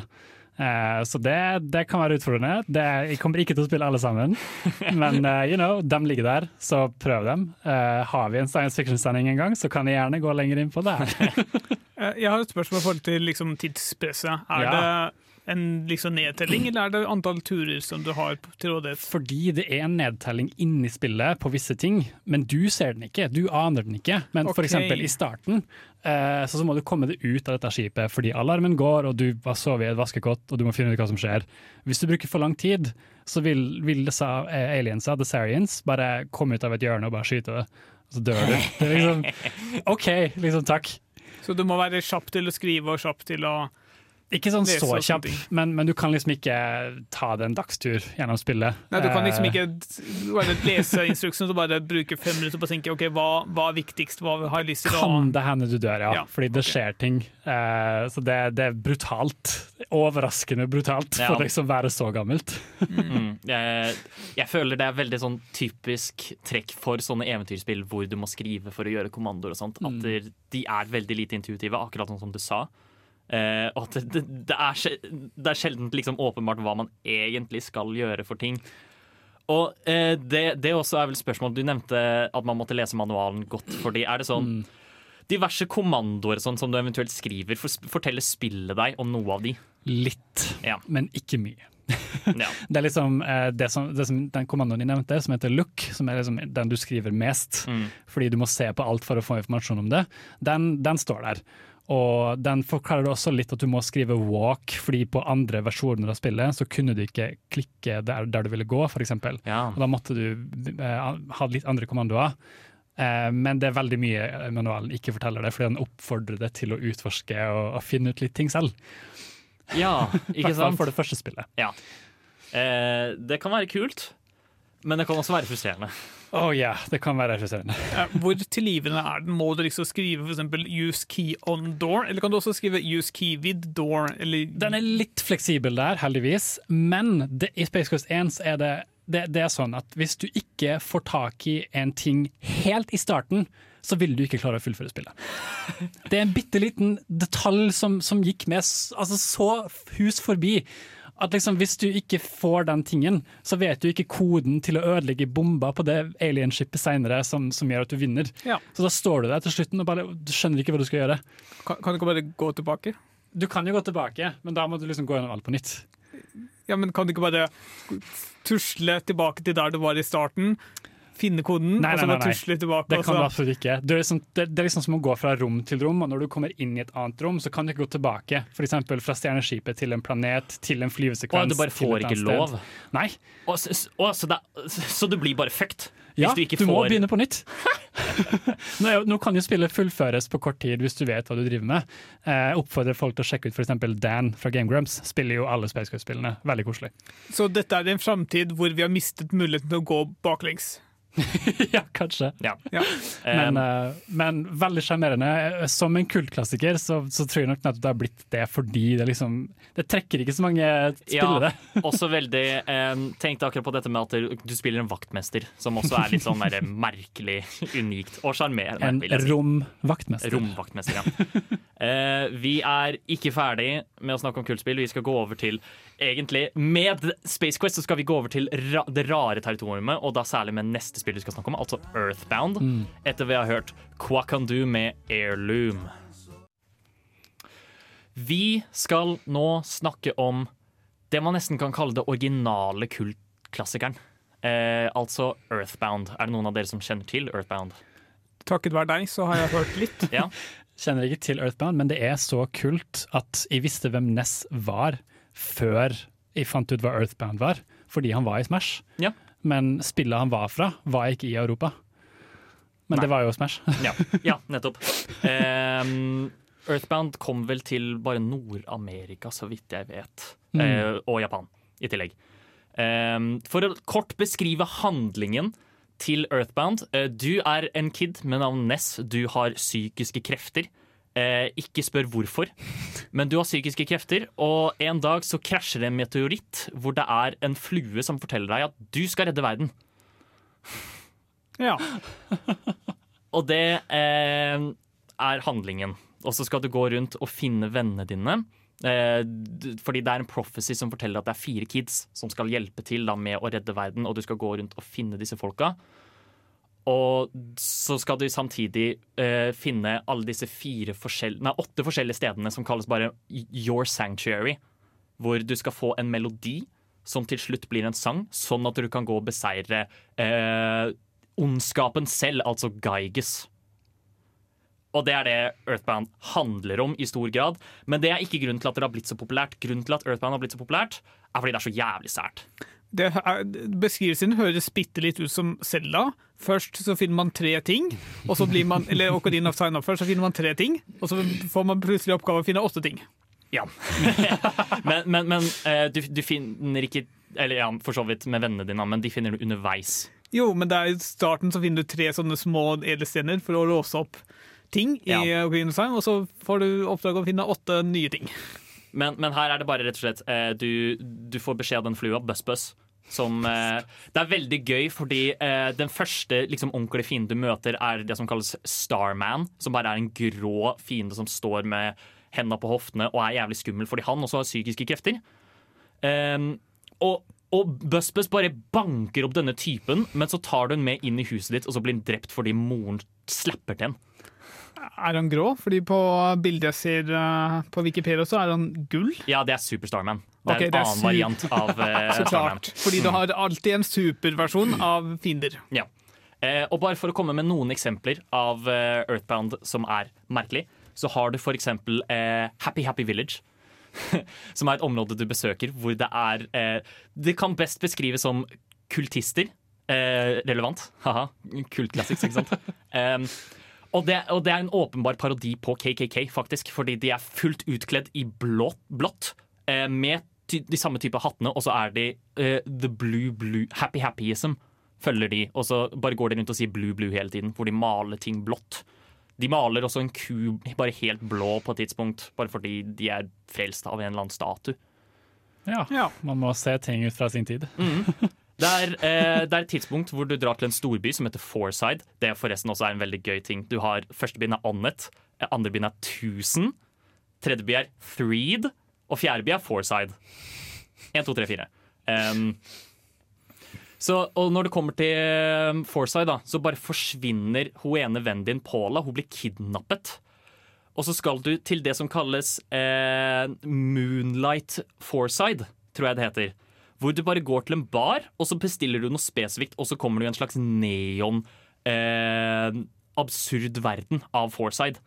Speaker 3: Eh, så det, det kan være utfordrende. Det, jeg kommer ikke til å spille alle sammen, men uh, you know, de ligger der, så prøv dem. Uh, har vi en science fiction-sending en gang, så kan jeg gjerne gå lenger inn på det.
Speaker 4: Jeg har et spørsmål i forhold til liksom, tidspresset. Er
Speaker 3: Ja.
Speaker 4: det en liksom, nedtelling, eller er det antall turer som du har til rådighet?
Speaker 3: Fordi det er en nedtelling inni spillet på visse ting, men du ser den ikke. Du aner den ikke. Men for f.eks. i starten eh, så, så må du komme deg ut av dette skipet fordi alarmen går, og du har sovet i et vaskekott, og du må finne ut hva som skjer. Hvis du bruker for lang tid, så vil, vil disse eh, aliensa, the Sarians, bare komme ut av et hjørne og bare skyte det. Og så dør du. Det er liksom OK, liksom takk.
Speaker 4: Så du må være kjapp til å skrive og kjapp til å
Speaker 3: Ikke sånn så kjapp, men, men du kan liksom ikke ta det en dagstur gjennom spillet.
Speaker 4: Nei, du kan liksom
Speaker 3: Eh,
Speaker 4: ikke bare lese instruksen og bare bruke fem minutter på å tenke ok, hva, hva er viktigst, hva har jeg lyst til å
Speaker 3: Kan det hende du dør, ja.
Speaker 4: Ja,
Speaker 3: Fordi det skjer ting. Uh, så det, det er brutalt. Overraskende brutalt
Speaker 2: Ja.
Speaker 3: for liksom være så gammelt.
Speaker 2: Mm. Jeg, jeg føler det er veldig sånn typisk trekk for sånne eventyrspill hvor du må skrive for å gjøre kommandoer og sånt. At
Speaker 3: Mm.
Speaker 2: de- de er veldig lite intuitive, akkurat sånn som du sa. Eh, og at det, det, er, det er sjelden liksom åpenbart hva man egentlig skal gjøre for ting. Og eh, det, det også er vel spørsmålet Du nevnte at man måtte lese manualen godt. Fordi er det sånn diverse kommandoer sånn, som du eventuelt skriver, for, forteller spillet deg om noe av de?
Speaker 3: Litt,
Speaker 2: Ja.
Speaker 3: men ikke mye.
Speaker 2: Ja.
Speaker 3: Det er liksom eh, det som, det som, den kommandoen de nevnte, som heter look, som er liksom den du skriver mest,
Speaker 2: Mm.
Speaker 3: fordi du må se på alt for å få informasjon om det, den, den står der. Og den forklarer også litt at du må skrive walk, fordi på andre versjoner av spillet så kunne du ikke klikke der, der du ville gå, f.eks.
Speaker 2: Ja.
Speaker 3: Og da måtte du eh, ha litt andre kommandoer. Eh, men det er veldig mye manualen ikke forteller det, fordi den oppfordrer deg til å utforske og, og finne ut litt ting selv.
Speaker 2: Ja, ikke sant?
Speaker 3: for det første spillet.
Speaker 2: Ja. Eh, det kan være kult, men det kan også være frustrerende.
Speaker 3: Å ja, det kan være frustrerende.
Speaker 4: Hvor tilgivende er den? Må du liksom skrive eksempel 'use key on door', eller kan du også skrive 'use key with door'? Eller
Speaker 3: Den er litt fleksibel der, heldigvis, men det, i Space Coast 1 så er det, det, det er sånn at hvis du ikke får tak i en ting helt i starten, så vil du ikke klare å fullføre spillet. Det er en bitte liten detalj som, som gikk med altså så hus forbi At liksom, Hvis du ikke får den tingen, så vet du ikke koden til å ødelegge bomba på det alienskipet seinere som, som gjør at du vinner.
Speaker 4: Ja.
Speaker 3: Så da står du der til slutten og bare, du skjønner ikke hva du skal gjøre.
Speaker 4: Kan, kan du ikke bare gå tilbake?
Speaker 3: Du kan jo gå tilbake, men da må du liksom gå gjennom alt på nytt.
Speaker 4: Ja, men Kan du ikke bare tusle tilbake til der du var i starten, finne koden,
Speaker 3: Nei,
Speaker 4: og så bare tusle tilbake?
Speaker 3: Det kan du absolutt ikke. Det er, liksom, det, det er liksom som å gå fra rom til rom, og når du kommer inn i et annet rom, så kan du ikke gå tilbake. F.eks. fra stjerneskipet til en planet, til en flyvesekvens.
Speaker 2: Og du bare får ikke lov.
Speaker 3: Nei.
Speaker 2: Og, så, og, så, det, så du blir bare fucked?
Speaker 3: Ja,
Speaker 2: du
Speaker 3: du må
Speaker 2: får
Speaker 3: begynne på nytt. nå, nå kan jo spillet fullføres på kort tid hvis du vet hva du driver med. Eh, oppfordrer folk til å sjekke ut f.eks. Dan fra Game Grumps. Spiller jo alle Space Cup-spillene. Veldig koselig.
Speaker 4: Så dette er en framtid hvor vi har mistet muligheten til å gå baklengs.
Speaker 3: ja, kanskje.
Speaker 2: Ja.
Speaker 4: Ja.
Speaker 3: Men,
Speaker 2: Um,
Speaker 3: men veldig sjarmerende. Som en kultklassiker så, så tror jeg nok nettopp det har blitt det fordi det liksom Det trekker ikke så mange spillere.
Speaker 2: Ja, også veldig eh, Tenkte akkurat på dette med at du spiller en vaktmester, som også er litt sånn der merkelig, unikt og sjarmerende.
Speaker 3: En
Speaker 2: si.
Speaker 3: romvaktmester.
Speaker 2: Romvaktmester, ja. uh, vi er ikke ferdig med å snakke om kultspill. Vi skal gå over til egentlig Med Space Quest så skal vi gå over til ra det rare territoriumet, og da særlig med neste spill vi skal snakke om, altså Earthbound.
Speaker 3: Mm.
Speaker 2: Etter vi har hørt Quackandu med Heirloom. Vi skal nå snakke om det man nesten kan kalle det originale kultklassikeren. Eh, altså Earthbound. Er det noen av dere som kjenner til Earthbound?
Speaker 4: Takket være deg så har jeg hørt litt.
Speaker 2: Ja.
Speaker 3: Kjenner ikke til Earthbound, men det er så kult at jeg visste hvem Ness var før jeg fant ut hva Earthbound var, fordi han var i Smash.
Speaker 2: Ja.
Speaker 3: Men spillet han var fra, var ikke i Europa. Men
Speaker 2: Nei.
Speaker 3: det var jo Smash.
Speaker 2: Ja, ja nettopp. Um, Earthbound kom vel til bare Nord-Amerika, så vidt jeg vet.
Speaker 3: Mm.
Speaker 2: Uh, og Japan i tillegg. Um, for å kort beskrive handlingen til Earthbound. Uh, du er en kid med navn Ness. Du har psykiske krefter. Eh, ikke spør hvorfor, men du har psykiske krefter. Og en dag så krasjer det en meteoritt hvor det er en flue som forteller deg at du skal redde verden.
Speaker 4: Ja.
Speaker 2: Og det eh, er handlingen. Og så skal du gå rundt og finne vennene dine. Eh, fordi det er en prophecy som forteller at det er fire kids som skal hjelpe til da, med å redde verden, og du skal gå rundt og finne disse folka. Og så skal du samtidig uh, finne alle disse fire forskjell nei, åtte forskjellige stedene som kalles bare Your Sanctuary. Hvor du skal få en melodi som til slutt blir en sang, sånn at du kan gå og beseire uh, ondskapen selv, altså Geiges. Og det er det Earthbound handler om i stor grad. Men det er ikke grunnen til at det har blitt så populært. Grunnen til at Earthbound har blitt så populært, er fordi det er så jævlig sært.
Speaker 4: Det er, beskrivelsen høres bitte litt ut som Selda. Først så finner man tre ting, og så blir man, eller Ocarina of Time først så finner man tre ting, og så får man plutselig oppgave å finne åtte ting.
Speaker 2: Ja. men men, men eh, du, du finner ikke Eller ja, for så vidt med vennene dine, men de finner du underveis.
Speaker 4: Jo, men det er i starten så finner du tre sånne små edelstener for å låse opp ting i
Speaker 2: Ja.
Speaker 4: Ocarina of Time, og så får du oppdrag å finne åtte nye ting.
Speaker 2: Men, men her er det bare rett og slett eh, du, du får beskjed av den flua, Buss Buss. Som, eh, det er veldig gøy, fordi eh, den første liksom, ordentlige fienden du møter, er det som kalles Starman. Som bare er en grå fiende som står med hendene på hoftene og er jævlig skummel fordi han også har psykiske krefter. Ehm, og, og Buss bare banker opp denne typen, men så tar du den med inn i huset ditt, og så blir den drept fordi moren slapper til den.
Speaker 4: Er han grå? Fordi på bildet jeg ser eh, på Wikipedia, så er han gull.
Speaker 2: Ja, det er Super Starman. Det er
Speaker 4: okay,
Speaker 2: en
Speaker 4: det er
Speaker 2: annen variant av uh,
Speaker 4: Så klart. Fordi du har alltid en superversjon av fiender.
Speaker 2: Ja. Eh, og bare for å komme med noen eksempler av uh, Earthbound som er merkelig, så har du eksempel eh, Happy Happy Village. som er et område du besøker hvor det er eh, Det kan best beskrives som kultister. Eh, relevant. Haha. Kult classics, ikke sant? Og, det, og det er en åpenbar parodi på KKK, faktisk. Fordi de er fullt utkledd i blått, blått eh, med ty de samme type hattene, og så er de eh, the blue blue Happy happyism følger de, og så bare går de rundt og sier blue blue hele tiden, hvor de maler ting blått. De maler også en ku bare helt blå på et tidspunkt, bare fordi de er frelst av en eller annen statue.
Speaker 3: Ja, Man må se ting ut fra sin tid.
Speaker 2: Det er, eh, det er et tidspunkt hvor du drar til en storby som heter Forside. Det forresten også er en veldig gøy ting. Du har Første bind er Annet, eh, andre bind er Tusen, tredje by er Threed, og fjerde by er Forside. 1, 2, 3, 4. Um, så, og når det kommer til da, så bare forsvinner hun ene vennen din, Paula. Hun blir kidnappet. Og så skal du til det som kalles eh, Moonlight Forsyth, tror jeg det heter. Hvor du bare går til en bar, og så bestiller du noe spesifikt, og så kommer du i en slags neon eh, absurd verden av Forsyth.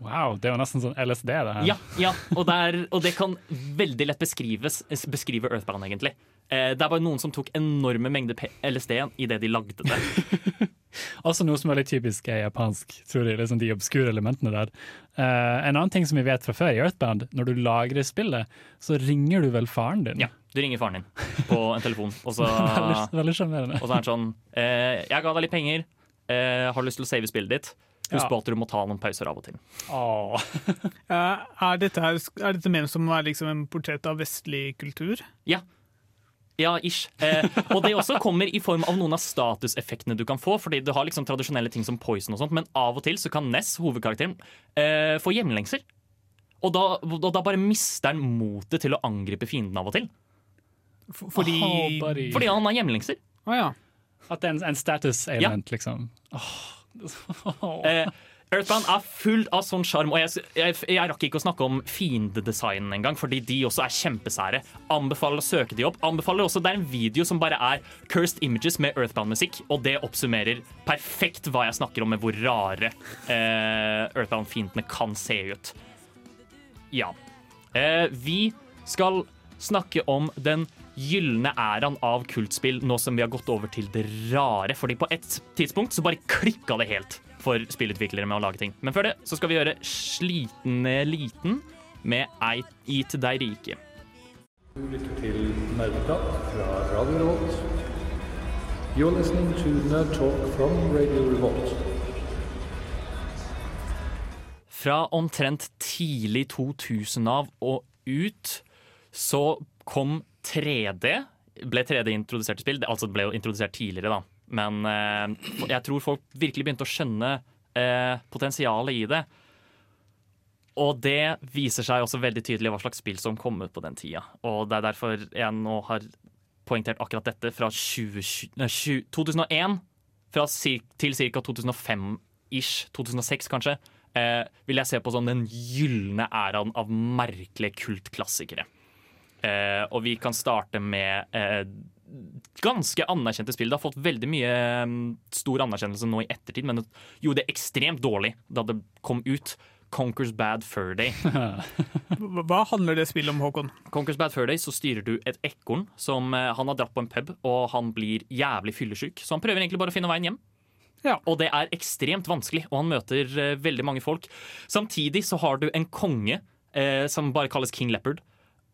Speaker 3: Wow, det er jo nesten sånn LSD, det her.
Speaker 2: Ja, ja og, det er, og det kan veldig lett beskrives, beskrive Earthbound, egentlig. Eh, det er bare noen som tok enorme mengder LSD i det de lagde det.
Speaker 3: Også noe som er litt typisk er japansk, tror jeg, liksom de obskure elementene der. Eh, en annen ting som vi vet fra før i Earthband, når du lagrer spillet, så ringer du vel faren din?
Speaker 2: Ja, du ringer faren din på en telefon, og så,
Speaker 3: veldig, veldig
Speaker 2: og så er han sånn eh, 'Jeg ga deg litt penger. Eh, har du lyst til å save spillet ditt?' Husk
Speaker 4: Ja.
Speaker 2: på at du må ta noen pauser av og til.
Speaker 4: Eh, er, dette her, er dette ment som er liksom en portrett av vestlig kultur?
Speaker 2: Ja. Ja, ish. Eh, og det også kommer i form av noen av statuseffektene du kan få. Fordi du har liksom tradisjonelle ting som poison og sånt, men av og til så kan Ness, hovedkarakteren, eh, få hjemlengsel. Og da, og da bare mister han motet til å angripe fienden av og til.
Speaker 4: Fordi
Speaker 3: Oh.
Speaker 2: Fordi han har hjemlengsel.
Speaker 4: Å ja.
Speaker 3: At det er en, en status-element, liksom.
Speaker 2: Eh, Earthbound er full av sånn sjarm, og jeg, jeg, jeg rakk ikke å snakke om fiendedesignen engang, fordi de også er kjempesære. Anbefaler å søke de opp. Anbefaler også, Det er en video som bare er Cursed Images med Earthbound-musikk, og det oppsummerer perfekt hva jeg snakker om med hvor rare eh, Earthbound-fiendene kan se ut. Ja. Eh, vi skal snakke om den gylne æraen av kultspill nå som vi har gått over til det rare. Fordi på et tidspunkt så bare klikka det helt for spillutviklere med å lage ting. Men før det så skal vi gjøre Sliten liten med Ei Eat deg rike.
Speaker 12: Du lytter til Nerdeprat fra Radio Revolt. You're listening to Nerd Talk from Radio Revolt.
Speaker 2: Fra omtrent tidlig 2000 av og ut så kom 3D. Ble 3D introdusert i spill? Altså det ble jo introdusert tidligere, da. Men eh, jeg tror folk virkelig begynte å skjønne eh, potensialet i det. Og det viser seg også veldig tydelig hva slags spill som kom ut på den tida. Og det er derfor jeg nå har poengtert akkurat dette fra 20, 20, 2001 fra til ca. 2005-ish, 2006 kanskje, eh, vil jeg se på som den gylne æraen av merkelige kultklassikere. Eh, og vi kan starte med eh, ganske anerkjente spill. Det har fått veldig mye mm, stor anerkjennelse nå i ettertid, men det gjorde det ekstremt dårlig da det kom ut. Conquers Bad Fur Day.
Speaker 4: Hva handler det spillet om, Håkon?
Speaker 2: Conquers Bad Fur Day så styrer du et ekorn som eh, han har dratt på en pub, og han blir jævlig fyllesyk. Så han prøver egentlig bare å finne veien hjem. Og det er ekstremt vanskelig, og han møter eh, veldig mange folk. Samtidig så har du en konge eh, som bare kalles King Leopard.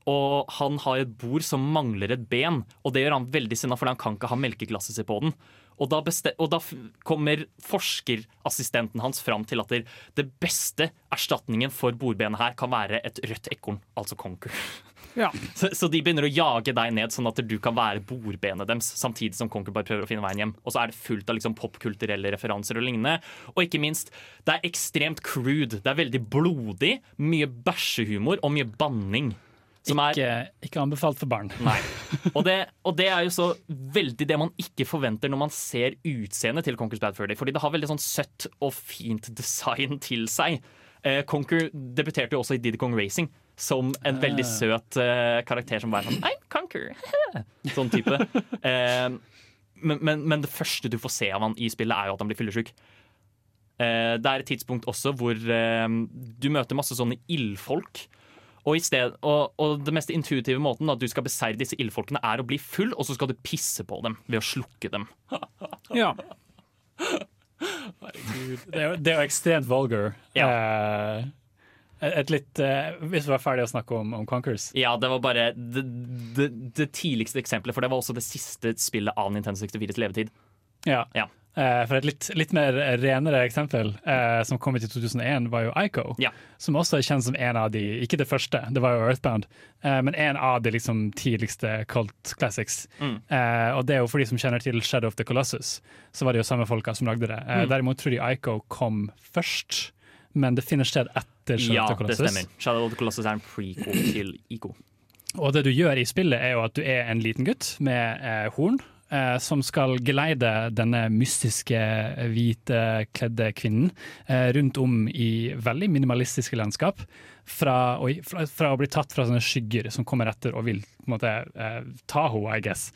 Speaker 2: Og han har et bord som mangler et ben, og det gjør han veldig sinna, for han kan ikke ha melkeglasset sitt på den. Og da, og da kommer forskerassistenten hans fram til at det, beste erstatningen for bordbenet her kan være et rødt ekorn, altså konkur.
Speaker 4: Ja.
Speaker 2: Så, så de begynner å jage deg ned, sånn at du kan være bordbenet deres, samtidig som Konku bare prøver å finne veien hjem. Og så er det fullt av liksom popkulturelle referanser og lignende. Og ikke minst, det er ekstremt crude. Det er veldig blodig, mye bæsjehumor og mye banning. Som
Speaker 3: Ikke, ikke anbefalt for barn.
Speaker 2: Nei. Og det, og det er jo så veldig det man ikke forventer når man ser utseendet til Conquer's Bad Furdy. Fordi det har veldig sånn søtt og fint design til seg. Eh, Conquer debuterte jo også i Diddy Kong Racing som en veldig
Speaker 3: Ah.
Speaker 2: søt eh, karakter som var sånn I'm Conquer. sånn type. Eh, men, men, men det første du får se av han i spillet, er jo at han blir fyllesyk. Eh, det er et tidspunkt også hvor eh, du møter masse sånne ildfolk. Og, i sted, og, og det mest intuitive måten at du skal beseire disse ildfolkene, er å bli full, og så skal du pisse på dem ved å slukke dem.
Speaker 4: Ja.
Speaker 3: Det er, jo- det er jo ekstremt vulgar. Eh, et litt eh, Hvis vi var ferdig å snakke om, om Conkers.
Speaker 2: Ja, det var bare det, det, det tidligste eksempelet, for det var også det siste spillet av Nintendo 64s levetid.
Speaker 3: Ja.
Speaker 2: Ja.
Speaker 3: Eh, for et litt, litt mer renere eksempel eh, som kom ut i 2001, var jo Ico. Som også er kjent som en av de Ikke det første, det var jo Earthbound, eh, men en av de liksom tidligste cult classics.
Speaker 2: Mm.
Speaker 3: Eh, og det er jo for de som kjenner til Shadow of the Colossus, så var det jo samme folka som lagde det.
Speaker 2: Mm.
Speaker 3: Derimot tror jeg Ico kom først, men det finner sted etter Shadow
Speaker 2: Ja,
Speaker 3: of the Colossus.
Speaker 2: Ja, det stemmer. Shadow of the Colossus er en prequel til ICO.
Speaker 3: Og det du gjør i spillet, er jo at du er en liten gutt med eh, horn. Eh, som skal geleide denne mystiske, hvitekledde kvinnen eh, rundt om i veldig minimalistiske landskap. Fra å, fra, fra å bli tatt fra sånne skygger som kommer etter og vil på en måte, eh, ta henne, I guess.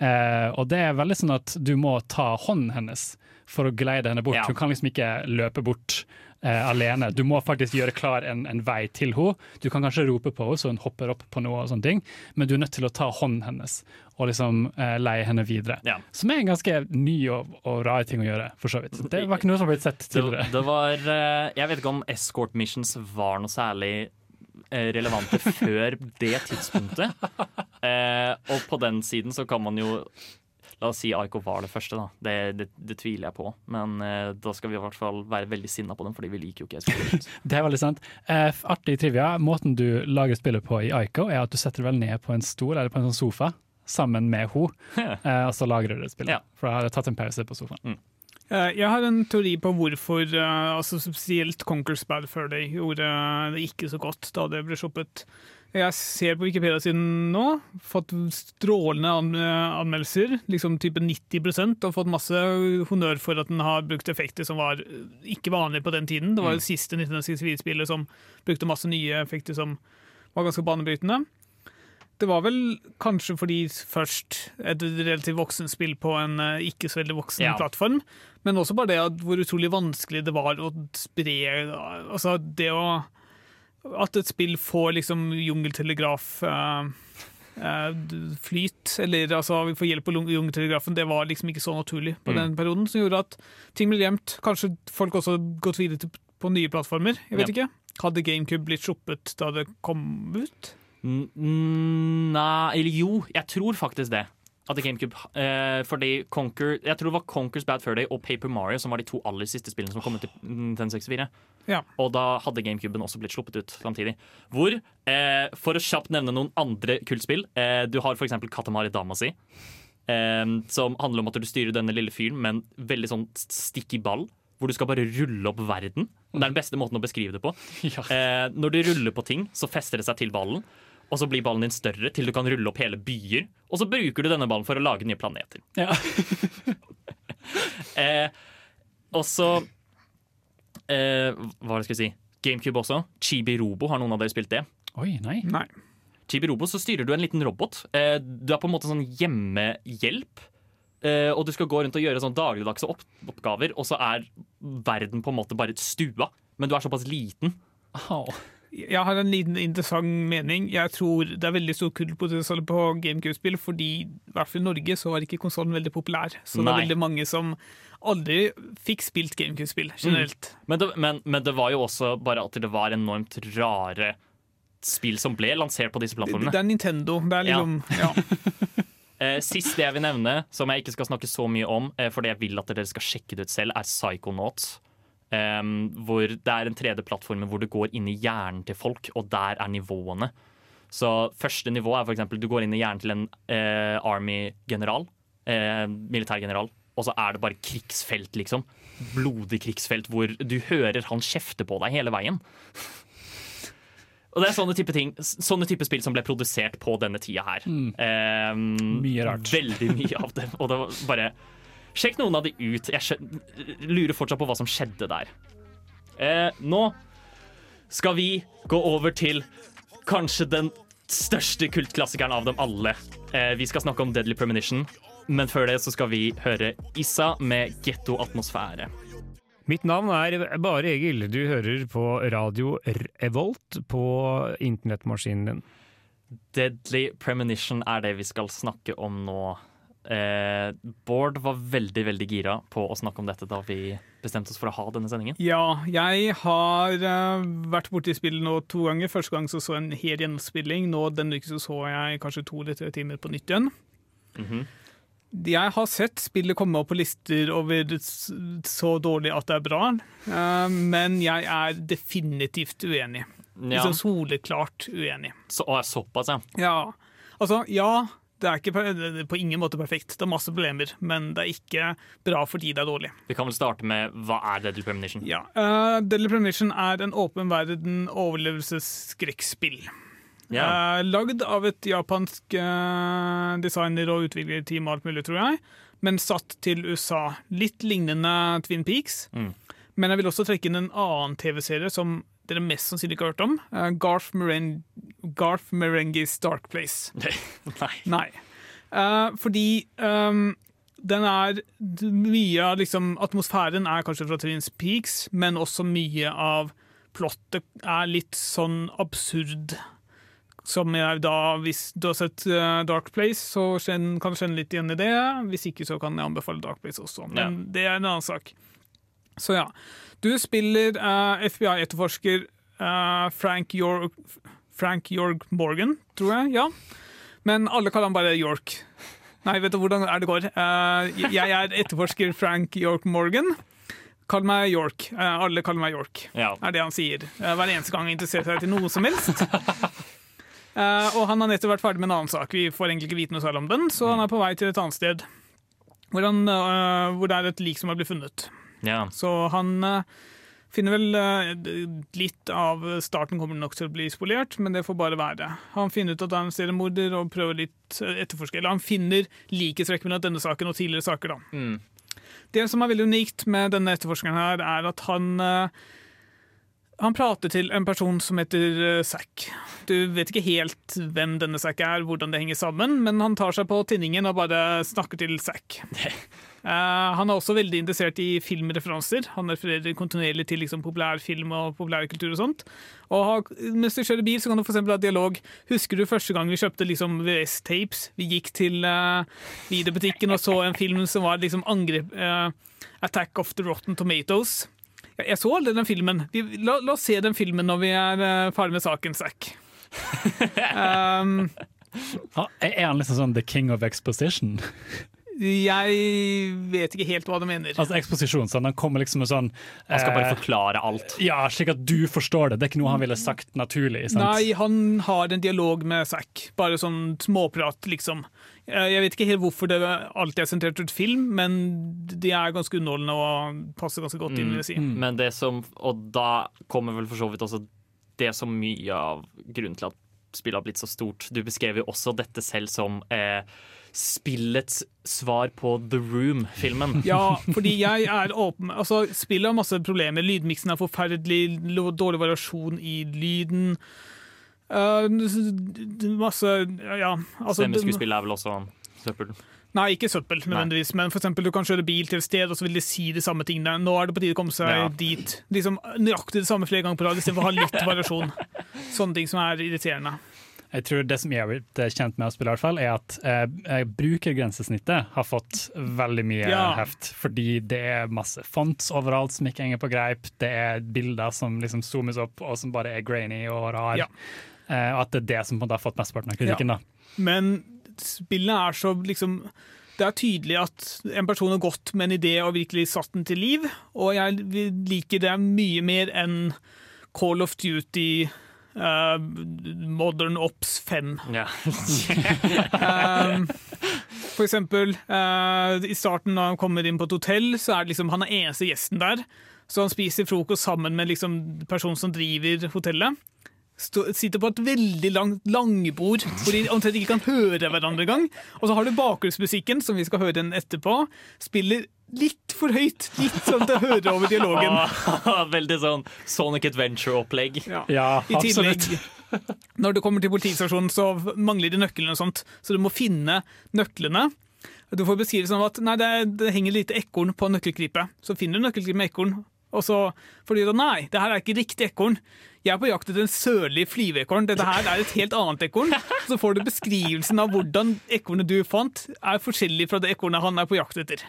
Speaker 3: Eh, og det er veldig sånn at du må ta hånden hennes for å geleide henne bort.
Speaker 2: Ja.
Speaker 3: Hun kan liksom ikke løpe bort eh, alene. Du må faktisk gjøre klar en, en vei til henne. Du kan kanskje rope på henne så hun hopper opp på noe, og sånne ting, men du er nødt til å ta hånden hennes og liksom eh, leie henne videre. Som er en ganske ny og, og rar ting å gjøre, for så vidt. Det var ikke noe som har blitt sett
Speaker 2: Det,
Speaker 3: tidligere.
Speaker 2: det var eh, Jeg vet ikke om escort missions var noe særlig eh, relevante før det tidspunktet. Eh, og på den siden så kan man jo La oss si Aiko var det første, da. Det, det, det tviler jeg på. Men eh, da skal vi i hvert fall være veldig sinna på dem, fordi vi liker jo ikke escort.
Speaker 3: Det er veldig sant. Eh, artig trivia. Måten du lager spillet på i Aiko, er at du setter vel ned på en stol eller på en sånn sofa sammen med henne, eh, og så lagrer du det spillet. For da har jeg tatt en pause på sofaen.
Speaker 4: Mm. Jeg har en teori på hvorfor eh, altså spesielt Conquers Bad Furday gjorde det ikke så godt da det ble sluppet. Jeg ser på Wikipedia-siden nå, fått strålende an anmeldelser, liksom type 90% og fått masse honnør for at den har brukt effekter som var ikke vanlige på den tiden. Det var
Speaker 13: Mm.
Speaker 4: det siste 1964-spillet som brukte masse nye effekter som var ganske banebrytende. Det var vel kanskje fordi først et relativt voksen spill på en eh, ikke så veldig voksen
Speaker 2: Ja.
Speaker 4: plattform, men også bare det at hvor utrolig vanskelig det var å spre Altså det å At et spill får liksom jungeltelegraf uh, uh, flyt, eller altså vi får hjelp på jungeltelegrafen, det var liksom ikke så naturlig på
Speaker 2: Mm.
Speaker 4: den perioden, som gjorde at ting ble gjemt. Kanskje folk også gått videre til, på nye plattformer, jeg vet
Speaker 2: Ja.
Speaker 4: ikke. Hadde GameCube blitt sluppet da det kom ut?
Speaker 2: N- Nei, eller jo, jeg tror faktisk det. At GameCube eh, Fordi Conquer Jeg tror det var Conquers Bad Fur Day og Paper Mario som var de to aller siste spillene som kom ut til Nintendo 64.
Speaker 4: Ja.
Speaker 2: Og da hadde GameCuben også blitt sluppet ut samtidig. Hvor, eh, for å kjapt nevne noen andre kultspill eh, Du har f.eks. Katamari Damasi. Eh, som handler om at du styrer denne lille fyren med en veldig sånn sticky ball. Hvor du skal bare rulle opp verden. Det er den beste måten å beskrive det på. Eh, når du ruller på ting, så fester det seg til ballen. Og så blir ballen din større til du kan rulle opp hele byer. Og så bruker du denne ballen for å lage nye planeter.
Speaker 3: Ja.
Speaker 2: eh, og så eh, Hva var det jeg skulle si? GameCube også. Chibi Robo, har noen av dere spilt det?
Speaker 3: Oi, nei. nei.
Speaker 2: Chibi Robo, så styrer du en liten robot. Eh, du er på en måte sånn hjemmehjelp. Eh, og du skal gå rundt og gjøre sånn dagligdagse opp oppgaver, og så er verden på en måte bare stua. Men du er såpass liten.
Speaker 4: Jeg har en liten interessant mening. Jeg tror det er veldig stor kultpotensial på GameCube-spill, fordi i hvert fall i Norge så var ikke konsollen veldig populær. Så det
Speaker 2: Nei.
Speaker 4: er veldig mange som aldri fikk spilt GameCube-spill generelt.
Speaker 2: Mm. Men, det, men, men det var jo også bare at det var enormt rare spill som ble lansert på disse
Speaker 4: Det,
Speaker 2: plattformene.
Speaker 4: det er Nintendo. Det er liksom ja.
Speaker 2: Eh, siste jeg vil nevne, som jeg ikke skal snakke så mye om, for fordi jeg vil at dere skal sjekke det ut selv, er Psychonauts. Um, hvor det er en 3D-plattform hvor du går inn i hjernen til folk, og der er nivåene. Så første nivå er eksempel, du går inn i hjernen til en uh, Army-general, Uh, militærgeneral, og så er det bare krigsfelt, liksom. Blodig krigsfelt hvor du hører han kjefte på deg hele veien. Og det er sånne type ting Sånne type spill som ble produsert på denne tida her.
Speaker 3: Mm.
Speaker 2: Um,
Speaker 3: Mye rart.
Speaker 2: Veldig mye av det. Og det var bare Sjekk noen av de ut. Jeg lurer fortsatt på hva som skjedde der. Eh, nå skal vi gå over til kanskje den største kultklassikeren av dem alle. Eh, vi skal snakke om Deadly Premonition, men før det så skal vi høre Issa med Getto Atmosfære.
Speaker 13: Mitt navn er Bare Egil. Du hører på radio Revolt på internettmaskinen din.
Speaker 2: Deadly Premonition er det vi skal snakke om nå. Eh, Bård var veldig veldig gira på å snakke om dette da vi bestemte oss for å ha denne sendingen.
Speaker 4: Ja, jeg har uh, vært borti spillet nå to ganger. Første gang så så jeg en hel gjennomspilling. Nå denne uken så så jeg kanskje to eller tre timer på nytt igjen.
Speaker 2: Mhm.
Speaker 4: Jeg har sett spillet komme opp på lister over så dårlig at det er bra, eh, men jeg er definitivt uenig.
Speaker 2: Ja.
Speaker 4: Liksom soleklart uenig.
Speaker 2: Så, såpass, ja.
Speaker 4: Ja, altså, ja, det er ikke på ingen måte perfekt. Det er masse problemer, men det er ikke bra fordi det er dårlig.
Speaker 2: Vi kan vel starte med hva er Deadly Premonition?
Speaker 4: Ja, uh, Deadly Premonition er en åpen verden overlevelsesskrekkspill. Eh, lagd av et japansk uh, designer- og utviklerteam, og alt mulig, tror jeg, men satt til USA. Litt lignende Twin Peaks.
Speaker 2: Mm.
Speaker 4: Men jeg vil også trekke inn en annen TV-serie som dere mest sannsynlig ikke har hørt om. Uh, Garth, Meren Garth Merengis Dark Place.
Speaker 2: Nei.
Speaker 4: Eh, fordi um, den er Mye av liksom, atmosfæren er kanskje fra Trins Peaks, men også mye av plottet er litt sånn absurd. Som jeg da, Hvis du har sett eh, Dark Place, så kjenn, kan du kjenne litt igjen i det. Hvis ikke, så kan jeg anbefale Dark Place også. Men det er en annen sak. Så ja. Du spiller uh, FBI-etterforsker uh, Frank York Frank York Morgan, tror jeg. Ja. Men alle kaller han bare York. Nei, vet du hvordan er det går? Uh, jeg er etterforsker Frank York Morgan. Kall meg York. Eh, alle kaller meg York,
Speaker 2: Ja.
Speaker 4: er det han sier. Eh, hver eneste gang han interesserer seg til noe som helst. Eh, og han har nettopp vært ferdig med en annen sak. Vi får egentlig ikke vite noe særlig om den, så han er på vei til et annet sted. Hvor, han, eh, hvor det er et lik som har blitt funnet.
Speaker 2: Ja.
Speaker 4: Så han eh, finner vel eh, litt av starten kommer nok til å bli spolert, men det får bare være. Han finner ut at han er en seriemorder og prøver litt eh, etterforske. Eller han finner likhetstrekk mellom denne saken og tidligere saker, da.
Speaker 2: Mm.
Speaker 4: Det som er veldig unikt med denne etterforskeren her, er at han han prater til en person som heter Zack. Du vet ikke helt hvem denne Zack er, hvordan det henger sammen, men han tar seg på tinningen og bare snakker til Zack. Eh, han er også veldig interessert i filmreferanser. Han refererer kontinuerlig til liksom, populærfilm og populærkultur og sånt. Og ha, mens du kjører bil, så kan du for eksempel ha dialog. Husker du første gang vi kjøpte liksom, VS-tapes? Vi gikk til uh, videobutikken og så en film som var liksom angrep uh, Attack of the Rotten Tomatoes. Ja, Jeg så aldri den filmen. Vi, la, la oss se den filmen når vi er uh, ferdig med saken, Zack. um,
Speaker 3: Er han liksom sånn the king of exposition?
Speaker 4: Jeg vet ikke helt hva du mener.
Speaker 3: Altså eksposisjon, sånn, Han kommer liksom med sånn
Speaker 2: Han skal bare
Speaker 3: eh,
Speaker 2: forklare alt.
Speaker 3: Ja, slik at du forstår det. Det er ikke noe han ville sagt naturlig. Sant?
Speaker 4: Nei, han har en dialog med Zack. Bare sånn småprat, liksom. Jeg vet ikke helt hvorfor det alltid er sentrert rundt film, men de er ganske underholdende og passer ganske godt inn, vil jeg si.
Speaker 2: Men det som Og da kommer vel for så vidt også det som mye av grunnen til at spillet har blitt så stort. Du beskrev jo også dette selv som eh, spillets svar på The Room-filmen.
Speaker 4: Ja, fordi jeg er åpen Altså, spillet har masse problemer. Lydmiksen er forferdelig, dårlig variasjon i lyden. Uh, masse Ja, altså
Speaker 2: Stemmeskuespill er vel også søppel.
Speaker 4: Nei, ikke søppel nødvendigvis, men for eksempel du kan kjøre bil til et sted, og så vil de si de samme tingene. Nå er det på tide å komme seg
Speaker 2: Ja.
Speaker 4: dit. Liksom Nøyaktig det samme flere ganger på rad, istedenfor å ha litt variasjon. Sånne ting som er irriterende.
Speaker 3: Jeg tror Det som jeg har blitt eh, kjent med å spille, i hvert fall, er at eh, eh, brukergrensesnittet har fått veldig mye
Speaker 4: Ja.
Speaker 3: heft. Fordi det er masse fonts overalt som ikke henger på greip. Det er bilder som liksom zoomes opp og som bare er grainy og rar.
Speaker 4: Ja.
Speaker 3: Eh, og at det er det som har fått mesteparten av kritikken.
Speaker 4: Ja.
Speaker 3: da.
Speaker 4: Men spillene er så liksom Det er tydelig at en person har gått med en idé og virkelig satt den til liv, og jeg liker det mye mer enn Call of Duty eh, Modern Ops 5.
Speaker 2: Ja.
Speaker 4: Um, for eksempel, uh, i starten når han kommer inn på et hotell, så er det liksom, han er eneste gjesten der. Så han spiser frokost sammen med liksom personen som driver hotellet. Stå, sitter på et veldig langt langbord hvor de omtrent ikke kan høre hverandre engang. Og så har du bakgrunnsmusikken, som vi skal høre den etterpå, spiller litt for høyt. Litt sånn at å hører over dialogen.
Speaker 2: Ah, Veldig sånn Sonic Adventure-opplegg.
Speaker 3: Ja,
Speaker 4: I tillegg, når du kommer til politistasjonen, så mangler de nøklene og sånt, så du må finne nøklene. Du får beskrive sånn at nei, det, det henger lite ekorn på nøkkelkripet, Så finner du nøkkelkripet med ekorn, og så får du vite nei, det her er ikke riktig ekorn. Jeg er på jakt etter en sørlig flyveekorn. Dette her er et helt annet ekorn. Så får du beskrivelsen av hvordan ekornet du fant, er forskjellig fra det ekornet han er på jakt etter.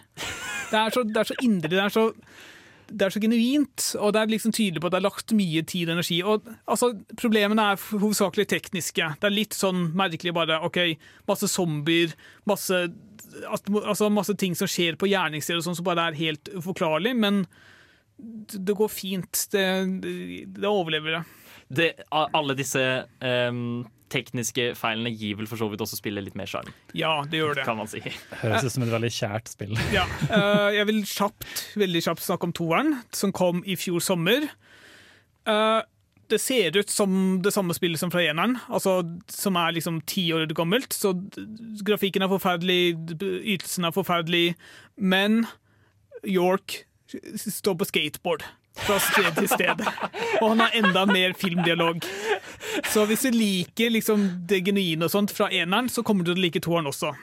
Speaker 4: Det er så, det er så indre, det er så det er så genuint, og det er liksom tydelig på at det er lagt mye tid og energi. Og, altså, problemene er hovedsakelig tekniske. Det er litt sånn merkelig bare OK, masse zombier, masse, altså, masse ting som skjer på gjerningssteder og sånn som bare er helt uforklarlig, men det går fint. Det, det overlever det.
Speaker 2: Det, alle disse um, tekniske feilene gir vel for så vidt også spillet litt mer sjarm,
Speaker 4: Ja, det gjør det.
Speaker 2: kan man si.
Speaker 3: Høres ut som et veldig kjært spill.
Speaker 4: Ja, uh, jeg vil kjapt, veldig kjapt snakke om toeren, som kom i fjor sommer. Uh, det ser ut som det samme spillet som fra eneren, altså, som er liksom ti år gammelt. Så grafikken er forferdelig, ytelsen er forferdelig, men York står på skateboard fra sted til sted. Og han har enda mer filmdialog. Så hvis du liker liksom det genuine og sånt fra eneren, så kommer du til å like toeren også.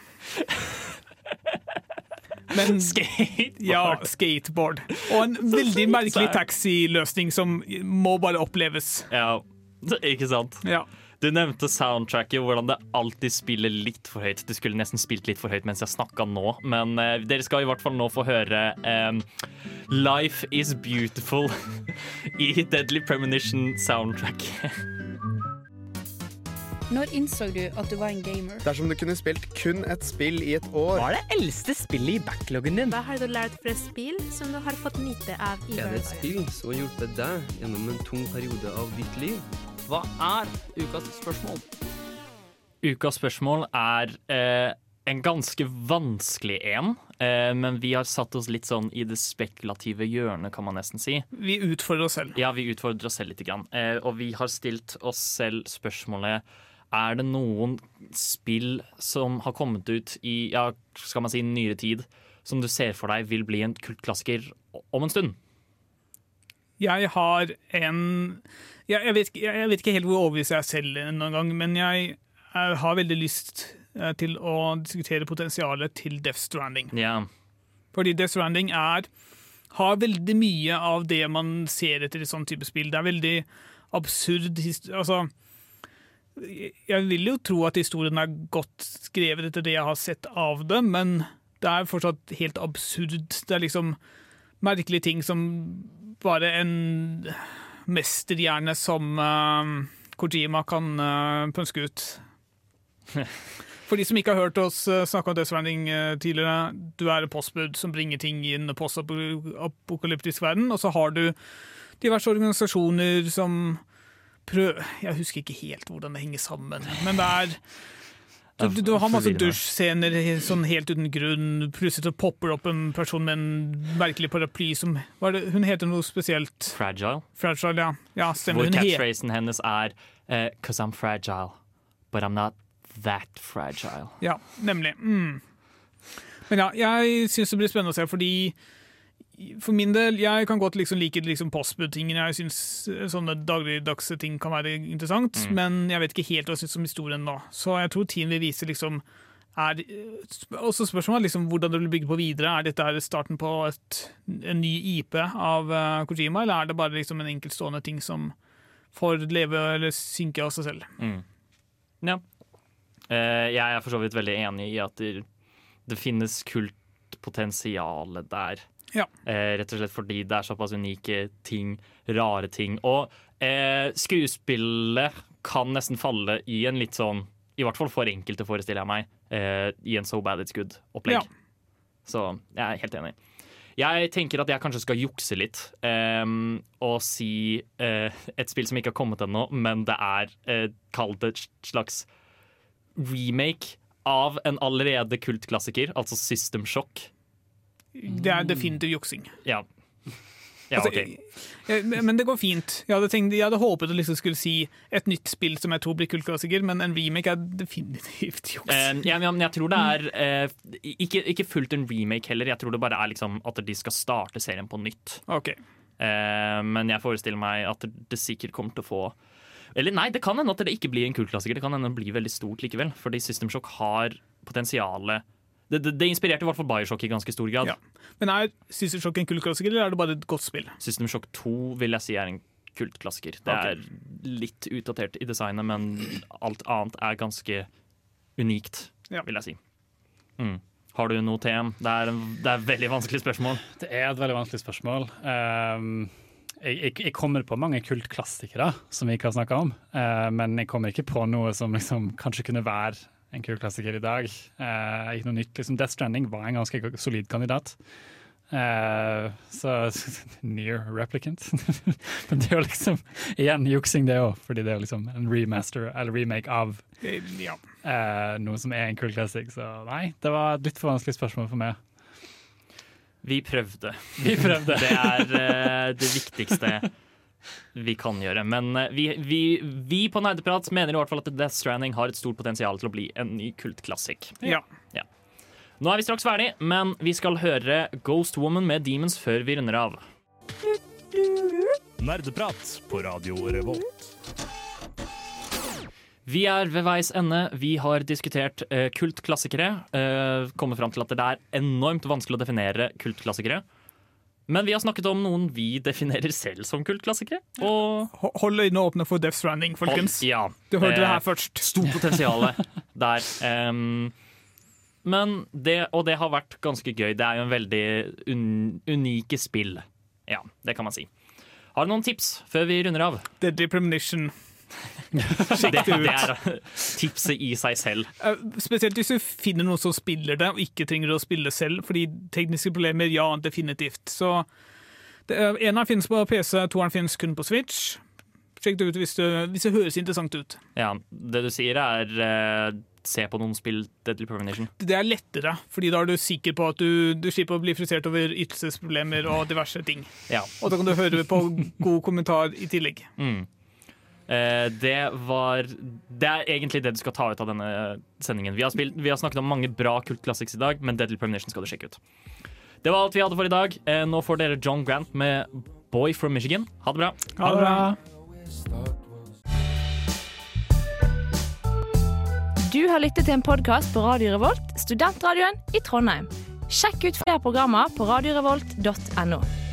Speaker 4: Men,
Speaker 2: skateboard.
Speaker 4: Ja, skateboard. Og en veldig merkelig taxiløsning som må bare oppleves.
Speaker 2: Ja, ikke sant?
Speaker 4: Ja.
Speaker 2: Du nevnte soundtracket, hvordan det alltid spiller litt for høyt. Det skulle nesten spilt litt for høyt mens jeg snakka nå, men eh, dere skal i hvert fall nå få høre eh, Life Is Beautiful i Deadly Premonition soundtrack.
Speaker 14: Når innså du at du var en gamer?
Speaker 15: Dersom du kunne spilt kun et spill i et år
Speaker 16: Hva er det eldste spillet i backloggen din?
Speaker 17: Hva har du lært fra spill som du har fått nyte av i
Speaker 18: Er det et spill som har hjulpet deg gjennom en tung periode av ditt liv? Hva er ukas spørsmål?
Speaker 2: Ukas spørsmål er eh, en ganske vanskelig en, eh, men vi har satt oss litt sånn i det spekulative hjørnet, kan man nesten si.
Speaker 4: Vi utfordrer oss selv.
Speaker 2: Ja, vi utfordrer oss selv litt. Grann. Eh, og vi har stilt oss selv spørsmålet Er det noen spill som har kommet ut i ja, skal man si nyere tid, som du ser for deg vil bli en kultklassiker om en stund?
Speaker 4: Jeg har en jeg, jeg, vet, jeg vet ikke helt hvor overbevist jeg er selv noen gang, men jeg, jeg har veldig lyst eh, til å diskutere potensialet til Death Stranding.
Speaker 2: Ja.
Speaker 4: Fordi Death Stranding er, har veldig mye av det man ser etter i sånn type spill. Det er veldig absurd Altså Jeg vil jo tro at historien er godt skrevet etter det jeg har sett av det, men det er fortsatt helt absurd. Det er liksom merkelige ting som bare en mesterhjerne som eh, Kojima kan eh, pønske ut. For de som ikke har hørt oss uh, snakke om eh, tidligere, du er en postbud som bringer ting i en postapokalyptisk verden, og så har du diverse organisasjoner som prøver Jeg husker ikke helt hvordan det henger sammen, men det er du, du, du har masse dusjscener sånn helt uten grunn. Plutselig så popper opp en person med en merkelig paraply som det, Hun heter noe spesielt.
Speaker 2: Fragile.
Speaker 4: Fragile, ja. ja stemmer.
Speaker 2: Hvor catchphrasen hennes er uh, 'Cause I'm fragile, but I'm not that fragile'.
Speaker 4: Ja, nemlig. Mm. Men ja, jeg syns det blir spennende å se, fordi for min del, jeg kan godt liksom like liksom postbud-tingene. Jeg syns sånne dagligdagse ting kan være interessant,
Speaker 2: Mm.
Speaker 4: men jeg vet ikke helt hva jeg syns om historien nå. Så jeg tror tiden vil vise liksom er, også spørsmålet liksom hvordan det blir bygd på videre. Er dette starten på et, en ny IP av uh, Kojima, eller er det bare liksom en enkeltstående ting som får leve eller synke av seg selv?
Speaker 2: Mm. Ja. Uh, jeg er for så vidt veldig enig i at det, det finnes kultpotensial der.
Speaker 4: Ja.
Speaker 2: Eh, rett og slett fordi det er såpass unike ting, rare ting. Og eh, skuespillet kan nesten falle i en litt sånn, i hvert fall for enkelte, forestiller jeg meg, eh, i en So Bad It's Good-opplegg.
Speaker 4: Ja.
Speaker 2: Så jeg er helt enig. Jeg tenker at jeg kanskje skal jukse litt ehm, og si eh, et spill som ikke har kommet ennå, men det er uh, kalt et slags remake av en allerede kultklassiker, altså System Shock.
Speaker 4: Det er definitivt juksing.
Speaker 2: Ja. Ja,
Speaker 4: Altså,
Speaker 2: OK.
Speaker 4: eh, Men det går fint. Jeg hadde, tenkt, jeg hadde håpet å liksom skulle si et nytt spill som jeg tror blir kultklassiker, men en remake er definitivt juks.
Speaker 2: Uh, ja, men jeg tror det er uh, ikke, ikke fullt en remake heller. Jeg tror det bare er liksom at de skal starte serien på nytt.
Speaker 4: Ok.
Speaker 2: Uh, men jeg forestiller meg at det sikkert kommer til å få Eller nei, det kan hende at det ikke blir en kultklassiker. Det kan hende det blir veldig stort likevel. Fordi System Shock har potensialet det, det, det inspirerte i hvert fall Bioshock i ganske stor grad.
Speaker 4: Men er System Shock en kultklassiker, eller er det bare et godt spill?
Speaker 2: System Shock 2 vil jeg si er en kultklassiker. Det
Speaker 4: okay.
Speaker 2: er litt utdatert i designet, men alt annet er ganske unikt,
Speaker 4: Ja.
Speaker 2: vil jeg si. Mm. Har du noe TM? Det er, en, det er et veldig vanskelig spørsmål.
Speaker 3: Det er et veldig vanskelig spørsmål. Um, jeg, jeg, jeg kommer på mange kultklassikere som vi ikke har snakka om, uh, men jeg kommer ikke på noe som liksom kanskje kunne være en kul klassiker i dag. Eh, ikke noe nytt. Liksom Death Stranding var en ganske solid kandidat. Eh, så Near replicant. men det er jo liksom igjen juksing, det òg, fordi det er liksom en remaster eller remake av
Speaker 4: Ja.
Speaker 3: eh, noe som er en kul klassiker Så nei, det var et litt for vanskelig spørsmål for meg.
Speaker 2: Vi prøvde.
Speaker 3: Vi prøvde.
Speaker 2: Det er eh, det viktigste. Vi kan gjøre. Men eh, vi, vi, vi på Nerdeprat mener i hvert fall at Death Stranding har et stort potensial til å bli en ny kultklassik.
Speaker 4: Ja.
Speaker 2: Ja. Nå er vi straks ferdig, men vi skal høre Ghost Woman med Demons før vi runder av.
Speaker 19: Nerdeprat på Radio Revolt.
Speaker 2: Vi er ved veis ende. Vi har diskutert uh, kultklassikere. Uh, kommet fram til at det er enormt vanskelig å definere kultklassikere. Men vi har snakket om noen vi definerer selv som kultklassikere. Og
Speaker 4: Hold øynene åpne for Death Stranding, folkens.
Speaker 2: Hold- ja.
Speaker 4: Du hørte det
Speaker 2: Eh,
Speaker 4: her først.
Speaker 2: Stort potensial der. Um, men det, og det har vært ganske gøy. Det er jo en veldig un, unike spill. Ja, det kan man si. Har du noen tips før vi runder av?
Speaker 4: Deadly Premonition.
Speaker 2: Det,
Speaker 4: det
Speaker 2: er tipset i seg selv.
Speaker 4: Eh, Spesielt hvis du finner noen som spiller det, og ikke trenger å spille selv. Fordi tekniske problemer, ja, definitivt. Så av Eneren finnes på PC, toeren finnes kun på Switch. Sjekk det ut hvis det, hvis det høres interessant ut.
Speaker 2: Ja, det du sier er eh, se på noen spill Deadly Permination.
Speaker 4: Det er lettere, fordi da er du sikker på at du, du slipper å bli frustrert over ytelsesproblemer og diverse ting.
Speaker 2: Ja.
Speaker 4: Og da kan du høre på god kommentar i tillegg.
Speaker 2: Mm. Eh, det var Det er egentlig det du skal ta ut av denne sendingen. Vi har, spilt, vi har snakket om mange bra kultklassiks i dag, men Deadly Premonition skal du sjekke ut. Det var alt vi hadde for i dag. Eh, nå får dere John Grant med Boy from Michigan. Ha det bra.
Speaker 4: Ha det bra.
Speaker 20: Du har lyttet til en podkast på Radio Revolt, studentradioen i Trondheim. Sjekk ut flere programmer på radiorevolt.no.